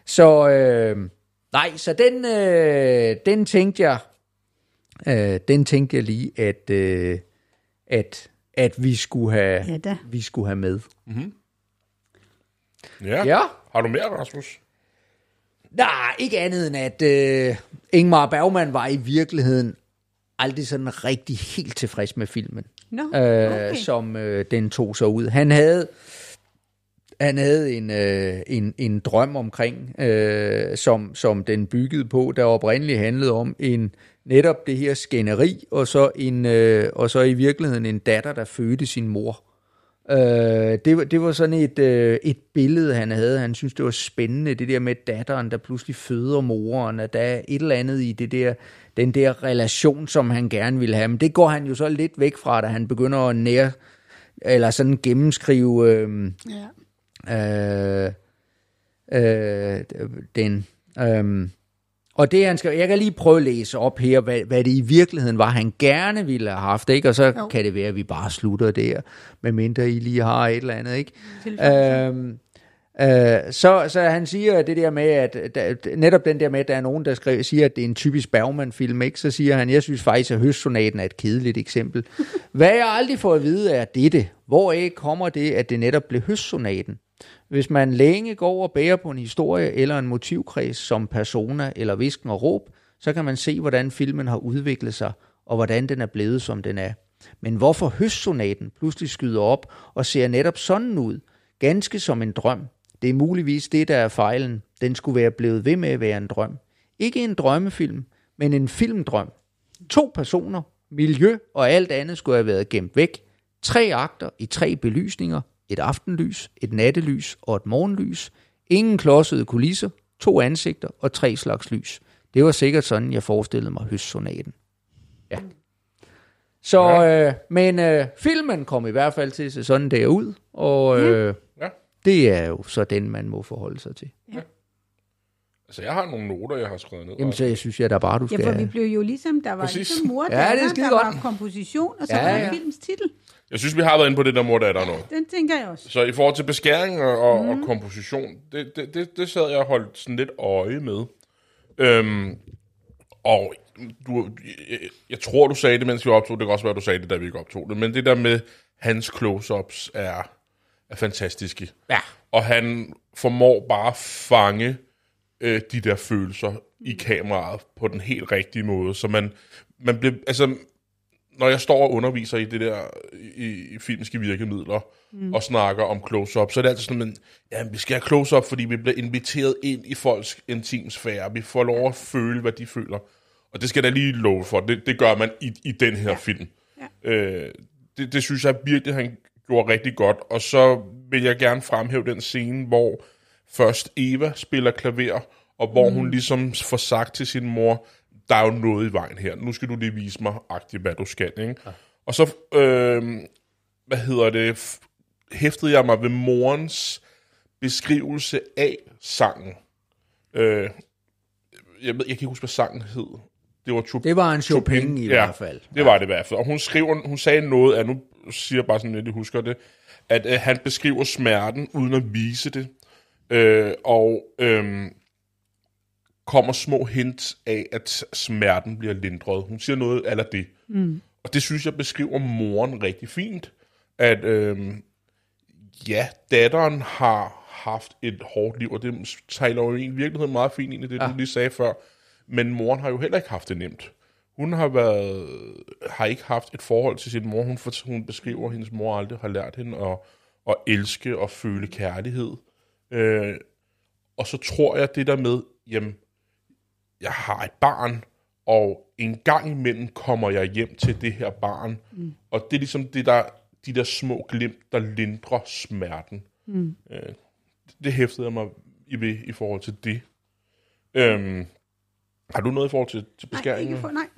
Så øh, nej, så den, øh, den tænkte jeg, øh, den tænkte jeg lige, at, øh, at, at vi skulle have, Ja da. vi skulle have med. Ja. Ja. Har du mere, Rasmus? Nej, ikke andet end at øh, Ingmar Bergman var i virkeligheden aldrig sådan rigtig helt tilfreds med filmen, Nå, øh, okay. som øh, den tog sig ud. Han havde han havde en, øh, en, en drøm omkring, øh, som, som den byggede på, der oprindeligt handlede om en netop det her skænderi, og så, en, øh, og så i virkeligheden en datter, der fødte sin mor. Øh, det, var, det var sådan et, øh, et billede, han havde. Han synes det var spændende, det der med datteren, der pludselig føder moren, at der er et eller andet i det der, den der relation, som han gerne ville have. Men det går han jo så lidt væk fra, da han begynder at nær, eller sådan gennemskrive øh, Ja. øh, øh, den. Øh, og det han skal, jeg kan lige prøve at læse op her, hvad, hvad det i virkeligheden var, han gerne ville have haft, ikke? Og så Jo. kan det være, at vi bare slutter der, medmindre I lige har et eller andet, ikke? Øhm, øh, så, så han siger det der med, at der, netop den der med, at der er nogen, der skriver, siger, at det er en typisk Bergman-film, ikke? Så siger han, jeg synes faktisk, at Høstsonaten er et kedeligt eksempel. [LAUGHS] Hvad jeg aldrig får at vide er dette. Hvor ikke kommer det, at det netop blev Høstsonaten? Hvis man længe går og bærer på en historie eller en motivkreds som persona eller visken og råb, så kan man se, hvordan filmen har udviklet sig, og hvordan den er blevet, som den er. Men hvorfor høstsonaten pludselig skyder op og ser netop sådan ud, ganske som en drøm, det er muligvis det, der er fejlen. Den skulle være blevet ved med at være en drøm. Ikke en drømmefilm, men en filmdrøm. To personer, miljø og alt andet skulle have været gemt væk. Tre akter i tre belysninger. Et aftenlys, et nattelys og et morgenlys. Ingen klodsede kulisser, to ansigter og tre slags lys. Det var sikkert sådan, jeg forestillede mig høstsonaten. Ja. Så, øh, men øh, filmen kom i hvert fald til at se sådan der ud, og øh, Ja. det er jo så den, man må forholde sig til. Altså, jeg har nogle noter, jeg har skrevet ned. Jamen, så jeg synes jeg da bare, du Ja, skal... for vi blev jo ligesom, der var Præcis. ligesom mor, Ja, det er der, der godt. var komposition, og så Ja, var der ja. films titel. Jeg synes, vi har været inde på det der mor, der er der noget. Den tænker jeg også. Så i forhold til beskæring og, og, mm. og komposition, det, det, det, det sad jeg og holdt sådan lidt øje med. Øhm, og du, jeg, jeg tror, du sagde det, mens vi optog. Det kan også være, du sagde det, da vi ikke optog det. Men det der med hans close-ups er, er fantastiske. Ja. Og han formår bare at fange øh, de der følelser i kameraet på den helt rigtige måde. Så man, man bliver, altså, når jeg står og underviser i det der, i, i filmiske virkemidler, mm. og snakker om close-up, så er det altid sådan, at ja, vi skal have close-up, fordi vi bliver inviteret ind i folks intimsfære. Vi får lov at føle, hvad de føler. Og det skal jeg da lige love for. Det, det gør man i, i den her ja. film. Ja. Øh, det, det synes jeg virkelig, han gjorde rigtig godt. Og så vil jeg gerne fremhæve den scene, hvor først Eva spiller klaver, og hvor mm. hun ligesom får sagt til sin mor, der er jo noget i vejen her, nu skal du lige vise mig agtigt, hvad du skal, ikke? Ja. Og så, øh, hvad hedder det, hæftede jeg mig ved morens beskrivelse af sangen. Øh, jeg, ved, jeg kan ikke huske, hvad sangen hed. Det var Chopin. Det var en Chopin, Chopin, i ja. hvert fald. Det var det i hvert fald. Og hun, skriver, hun sagde noget af, nu siger jeg bare sådan lidt, jeg husker det, at øh, han beskriver smerten uden at vise det. Øh, og øh, kommer små hint af, at smerten bliver lindret. Hun siger noget af det. Mm. Og det synes jeg beskriver moren rigtig fint. At øh, ja, datteren har haft et hårdt liv, og det taler jo i virkeligheden meget fint ind i det, ja. du lige sagde før. Men moren har jo heller ikke haft det nemt. Hun har været, har ikke haft et forhold til sin mor. Hun, hun beskriver, at hendes mor aldrig har lært hende at, at elske og føle kærlighed. Øh, og så tror jeg det der med, jamen, jeg har et barn, og en gang imellem kommer jeg hjem til det her barn. Mm. Og det er ligesom det der, de der små glimt, der lindrer smerten. Mm. Øh, det hæftede jeg mig i, ved, i forhold til det. Øhm, har du noget i forhold til, til Nej, beskæringen? ikke, for, nej,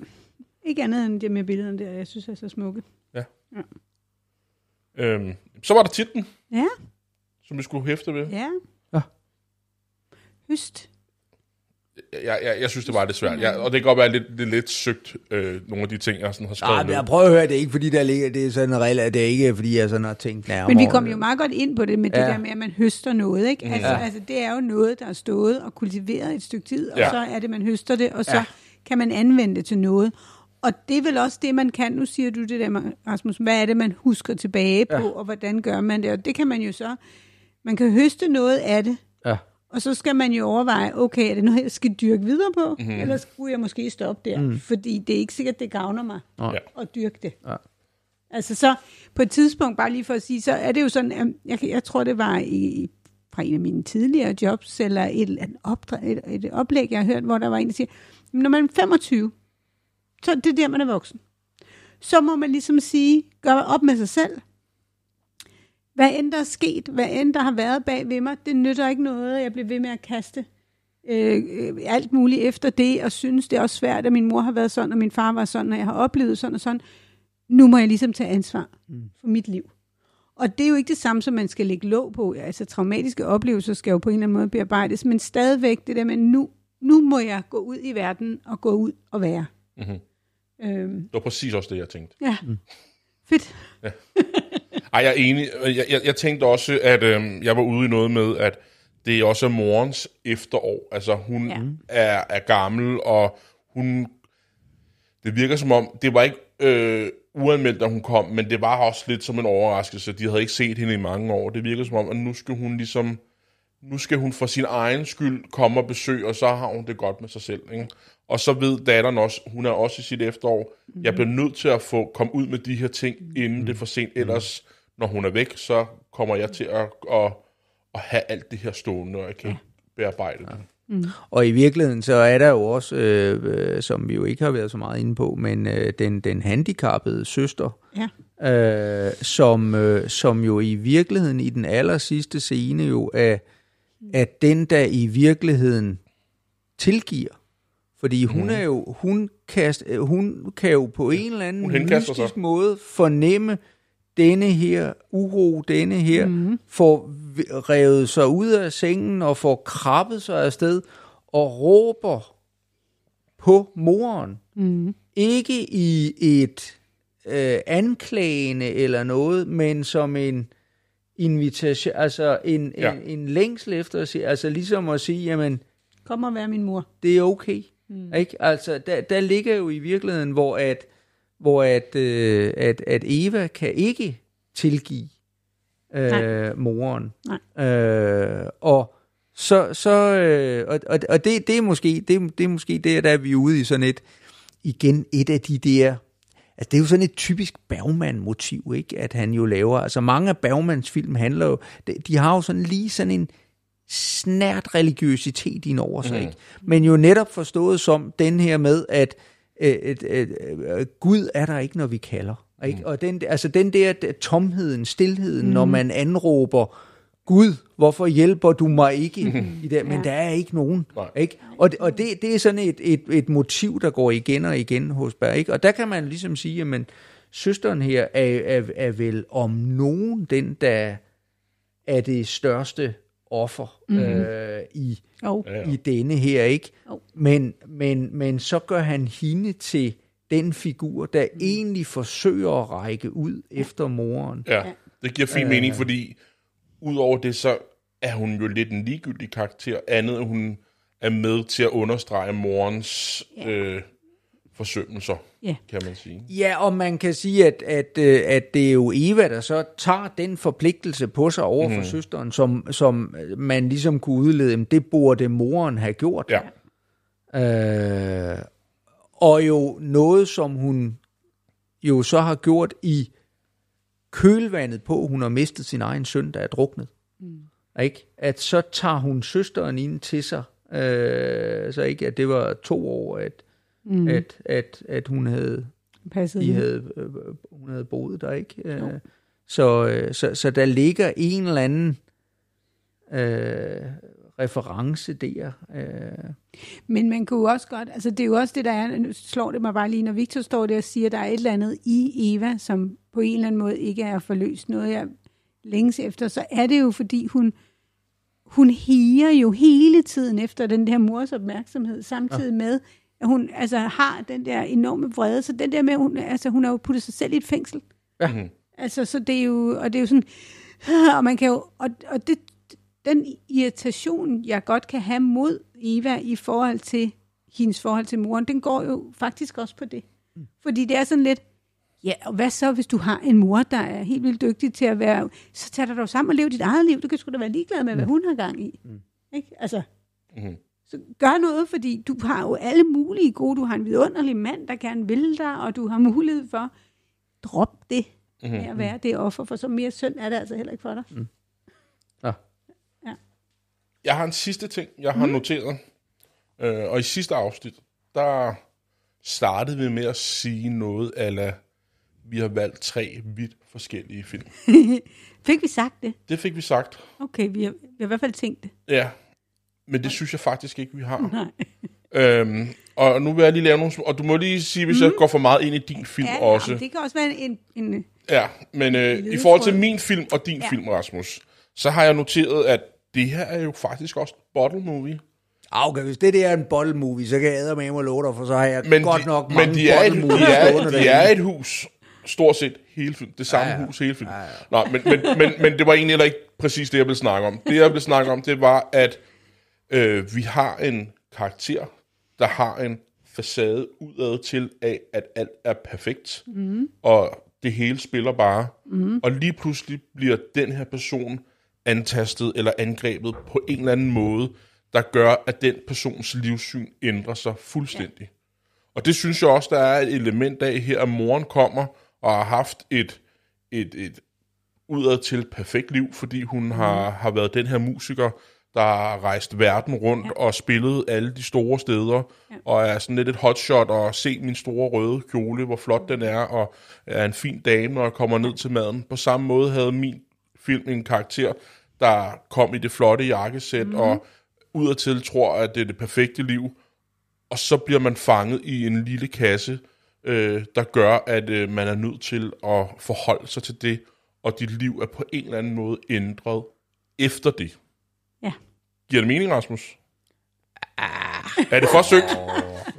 ikke andet end det med billederne der, jeg synes er så smukke. Øhm, så var der titlen, Ja, som vi skulle hæfte ved. ja. Ja. Høst. Jeg, jeg, jeg synes, det var lidt svært. Jeg, og det kan godt være lidt, lidt, lidt søgt, øh, nogle af de ting, jeg sådan har skrevet Nej, men ned. jeg prøver at høre, det er ikke fordi, der ligger, det er sådan en regel, det er ikke fordi, jeg sådan har tænkt nærmere. Men vi kom det. jo meget godt ind på det med det Ja. der med, at man høster noget. Ikke? Altså, altså, det er jo noget, der er stået og kultiveret et stykke tid, og Ja. så er det, man høster det, og så Ja. kan man anvende det til noget. Og det er vel også det, man kan. Nu siger du det der, Rasmus. Hvad er det, man husker tilbage på, og hvordan gør man det? Og det kan man jo så... Man kan høste noget af det, Ja. og så skal man jo overveje, okay, er det noget, jeg skal dyrke videre på? Mm-hmm. Eller skulle jeg måske stoppe der? Mm. Fordi det er ikke sikkert, det gavner mig Ja. at dyrke det. Ja. Altså så på et tidspunkt, bare lige for at sige, så er det jo sådan, at jeg, jeg tror, det var i, fra en af mine tidligere jobs, eller et, et, opdræ, et, et oplæg, jeg har hørt, hvor der var en, der siger, "Jamen, når man er 25, så det er der, man er voksen. Så må man ligesom sige, gør op med sig selv. Hvad end der er sket, hvad end der har været bag ved mig, det nytter ikke noget, at jeg bliver ved med at kaste øh, øh, alt muligt efter det, og synes, det er også svært, at min mor har været sådan, og min far var sådan, og jeg har oplevet sådan og sådan. Nu må jeg ligesom tage ansvar for mit liv. Og det er jo ikke det samme, som man skal lægge låg på. Altså traumatiske oplevelser skal jo på en eller anden måde bearbejdes, men stadigvæk det der med, nu, nu må jeg gå ud i verden og gå ud og være. Mhm. Øhm, Det var præcis også det, jeg tænkte. ja, fedt. [LAUGHS] Ej, jeg er enig. Jeg, jeg, jeg tænkte også, at øhm, jeg var ude i noget med, at det er også morens efterår. Altså, hun Ja. er, er gammel, og hun... Det virker som om, det var ikke øh, uanmeldt, da hun kom, men det var også lidt som en overraskelse. De havde ikke set hende i mange år. Det virker som om, at nu skal hun ligesom... Nu skal hun for sin egen skyld komme og besøge, og så har hun det godt med sig selv. Ikke? Og så ved datteren også, hun er også i sit efterår, jeg bliver nødt til at få komme ud med de her ting, inden det er for sent. Ellers, når hun er væk, så kommer jeg til at, at, at have alt det her stående, og jeg kan ikke bearbejde det. Og i virkeligheden, så er der jo også, øh, øh, som vi jo ikke har været så meget inde på, men øh, den, den handicappede søster, Ja. øh, som, øh, som jo i virkeligheden i den aller sidste scene jo er, er den, der i virkeligheden tilgiver. Fordi hun Mhm. er jo, hun, kast, øh, hun kan jo på en eller anden henkaster sig. mystisk måde fornemme denne her uro, denne her, mm. får revet sig ud af sengen og får krabbet sig afsted og råber på moren. Mm. Ikke i et øh, anklagende eller noget, men som en invitation, altså en, Ja. en, en længsel efter at sige, altså ligesom at sige, jamen, Kom og være min mor. det er okay. Mm. Ikke? Altså, der, der ligger jo i virkeligheden, hvor at, hvor at, øh, at, at Eva kan ikke tilgive øh, Nej. moren. Nej. Øh, og så, så øh, og, og, og det, det er måske det, det er måske det, der er vi ude i sådan et igen et af de der Altså, det er jo sådan et typisk Bergman-motiv, ikke? At han jo laver... Altså, mange af Bergmans film handler jo... De, de har jo sådan lige sådan en snært religiøsitet ind over sig, mm. ikke? Men jo netop forstået som den her med, at øh, øh, øh, øh, Gud er der ikke, når vi kalder. Ikke? Og den, altså den der tomheden, stillheden, mm. når man anråber Gud, hvorfor hjælper du mig ikke i det? Men Ja. der er ikke nogen. Nej. Ikke? Og, det, og det, det er sådan et, et, et motiv, der går igen og igen hos Berg. Ikke? Og der kan man ligesom sige, at søsteren her er, er, er vel om nogen den, der er det største offer mm-hmm. øh, i, Jo. i denne her, ikke? Jo. Men, men, men så gør han hende til den figur, der mm. egentlig forsøger at række ud efter moren. Ja, det giver fin mening, fordi udover det, så er hun jo lidt en ligegyldig karakter, andet end hun er med til at understrege morens øh, forsømmelser, Ja. kan man sige. Ja, og man kan sige, at, at, øh, at det er jo Eva, der så tager den forpligtelse på sig over for mm. søsteren, som, som man ligesom kunne udlede, "Jamen, det burde moren have gjort. Ja, Øh, og jo noget, som hun jo så har gjort i kølvandet på, hun har mistet sin egen søn, der er druknet. Mm. Ikke? At så tager hun søsteren ind til sig, øh, så ikke at det var to år, at, mm. at, at, at hun havde Passet ind. havde, øh, hun havde boet der, ikke? Øh, så, øh, så, så der ligger en eller anden øh, reference der. Øh. Men man kunne også godt, altså det er jo også det, der er, nu slår det mig bare lige, når Victor står der og siger, at der er et eller andet i Eva, som på en eller anden måde ikke er forløst noget, jeg længes efter, så er det jo, fordi hun, hun higer jo hele tiden efter den der mors opmærksomhed, samtidig med, at hun altså, har den der enorme vrede, så den der med, hun, altså, hun har jo puttet sig selv i et fængsel. Ja. Altså, så det er jo, og det er jo sådan, [LAUGHS] og man kan jo, og, og det, den irritation, jeg godt kan have mod Eva i forhold til hendes forhold til moren, den går jo faktisk også på det. Fordi det er sådan lidt, ja, og hvad så, hvis du har en mor, der er helt vildt dygtig til at være, så tag dig dog sammen og lev dit eget liv. Du kan sgu da være ligeglad med, hvad hun har gang i. Mm. Ikke? Altså, Mhm. Så gør noget, fordi du har jo alle mulige gode, du har en vidunderlig mand, der gerne vil dig, og du har mulighed for, drop det Mhm. med at være det offer, for så mere synd er det altså heller ikke for dig. Mm. Jeg har en sidste ting, jeg har mm. noteret. Øh, og i sidste afsnit, der startede vi med at sige noget, ala vi har valgt tre vidt forskellige film. [LAUGHS] Fik vi sagt det? Det fik vi sagt. Okay, vi har, vi har i hvert fald tænkt det. Ja, men det synes jeg faktisk ikke, vi har. Nej. Øhm, og nu vil jeg lige lave nogle... Og du må lige sige, hvis mm. jeg går for meget ind i din film Ja, også. Ja, det kan også være en... en Ja, men øh, i forhold til min film og din ja. Film, Rasmus, så har jeg noteret, at det her er jo faktisk også bottle movie. Ah, Okay, hvis det der er en bottle movie, så kan jeg med mig love dig, for så har jeg Men godt de, nok mange men de er, et, de, er, de er et hus, stort set hele filmen. Det samme Ja, ja, hus hele filmen. Ja, ja. Nå, men, men, men, men det var egentlig heller ikke præcis det, jeg ville snakke om. Det, jeg ville snakke om, det var, at øh, vi har en karakter, der har en facade udad til af, at alt er perfekt, mm. og det hele spiller bare. Mm. Og lige pludselig bliver den her person antastet eller angrebet på en eller anden måde, der gør, at den persons livssyn ændrer sig fuldstændig. Ja. Og det synes jeg også, der er et element af her, at moren kommer og har haft et, et, et udad til perfekt liv, fordi hun mm. har, har været den her musiker, der har rejst verden rundt ja. og spillet alle de store steder, ja. og er sådan lidt et hotshot, og se min store røde kjole, hvor flot den er, og er en fin dame, når jeg kommer ned til maden. På samme måde havde min film en karakter, der kom i det flotte jakkesæt, mm. og udadtil tror, at det er det perfekte liv, og så bliver man fanget i en lille kasse, øh, der gør, at øh, man er nødt til at forholde sig til det, og dit liv er på en eller anden måde ændret efter det. Ja. Giver det mening, Rasmus? Er det forsøgt?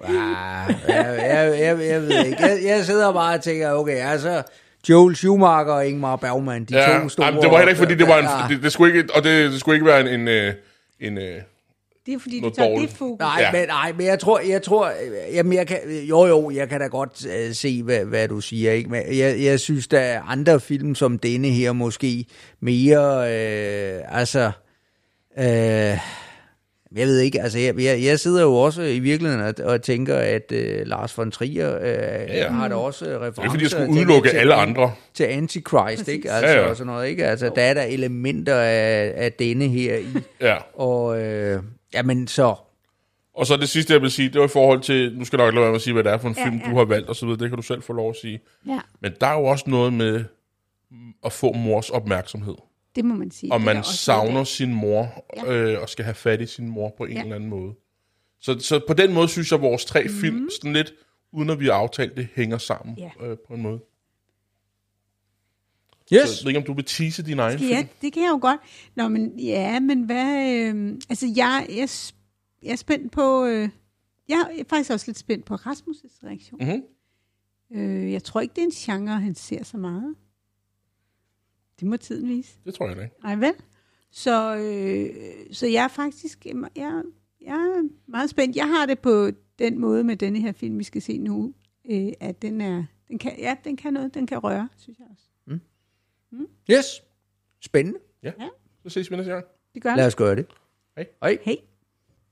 Ah, jeg, jeg, jeg, jeg ved ikke. Jeg, jeg sidder bare og tænker, okay, altså... Joel Schumacher og Ingmar Bergman, de Ja, to store... Ej, men det var heller ikke, fordi det var Ja. en... Det, det skulle ikke, og det, det skulle ikke være en... en, øh, en øh, Det er fordi, du tager dårligt. det fokus. Nej, Ja. ja. men, nej, men jeg tror, jeg tror, jamen jeg kan, jo jo, jeg kan da godt uh, se, hvad, hvad du siger, ikke? Men jeg, jeg synes, der er andre film som denne her måske mere, øh, altså, øh, jeg ved ikke, altså jeg, jeg, jeg sidder jo også i virkeligheden og, og tænker, at øh, Lars von Trier øh, ja, ja. har da også referencer det er fordi jeg skulle til- udelukke til- alle andre. til Antichrist, ikke? Altså, Ja, ja, og sådan noget, ikke? Altså, der er der elementer af, af denne her i, [LAUGHS] Ja. og øh, jamen så, Og så det sidste, jeg vil sige, det var i forhold til... Nu skal jeg nok lade være med at sige, hvad det er for en Ja, film, ja. du har valgt, og så videre. Det kan du selv få lov at sige. Ja. Men der er jo også noget med at få mors opmærksomhed. Det må man sige. og Det er man savner sin mor, Ja. øh, og skal have fat i sin mor på en Ja. eller anden måde. Så, så på den måde synes jeg, at vores tre Mhm. film, sådan lidt, uden at vi har aftalt det, hænger sammen Ja. øh, på en måde. Yes. Så jeg ved ikke, om du vil tease din egen af. film? Ja, det kan jeg jo godt. Nå, men ja, men hvad... Øh, altså, jeg, jeg, jeg er spændt på... Øh, jeg er faktisk også lidt spændt på Rasmus' reaktion. Mm-hmm. Øh, jeg tror ikke, det er en genre, han ser så meget. Det må tiden vise. Det tror jeg da ikke. Nej, vel? Så, øh, så jeg er faktisk jeg, jeg er meget spændt. Jeg har det på den måde med denne her film, vi skal se nu, øh, at den er, den kan, ja, den kan noget, den kan røre, synes jeg også. Yes. Spændende. Ja. Så ses vi næste gang. Det gør Lad os gøre det. Hej. Hej. Hej.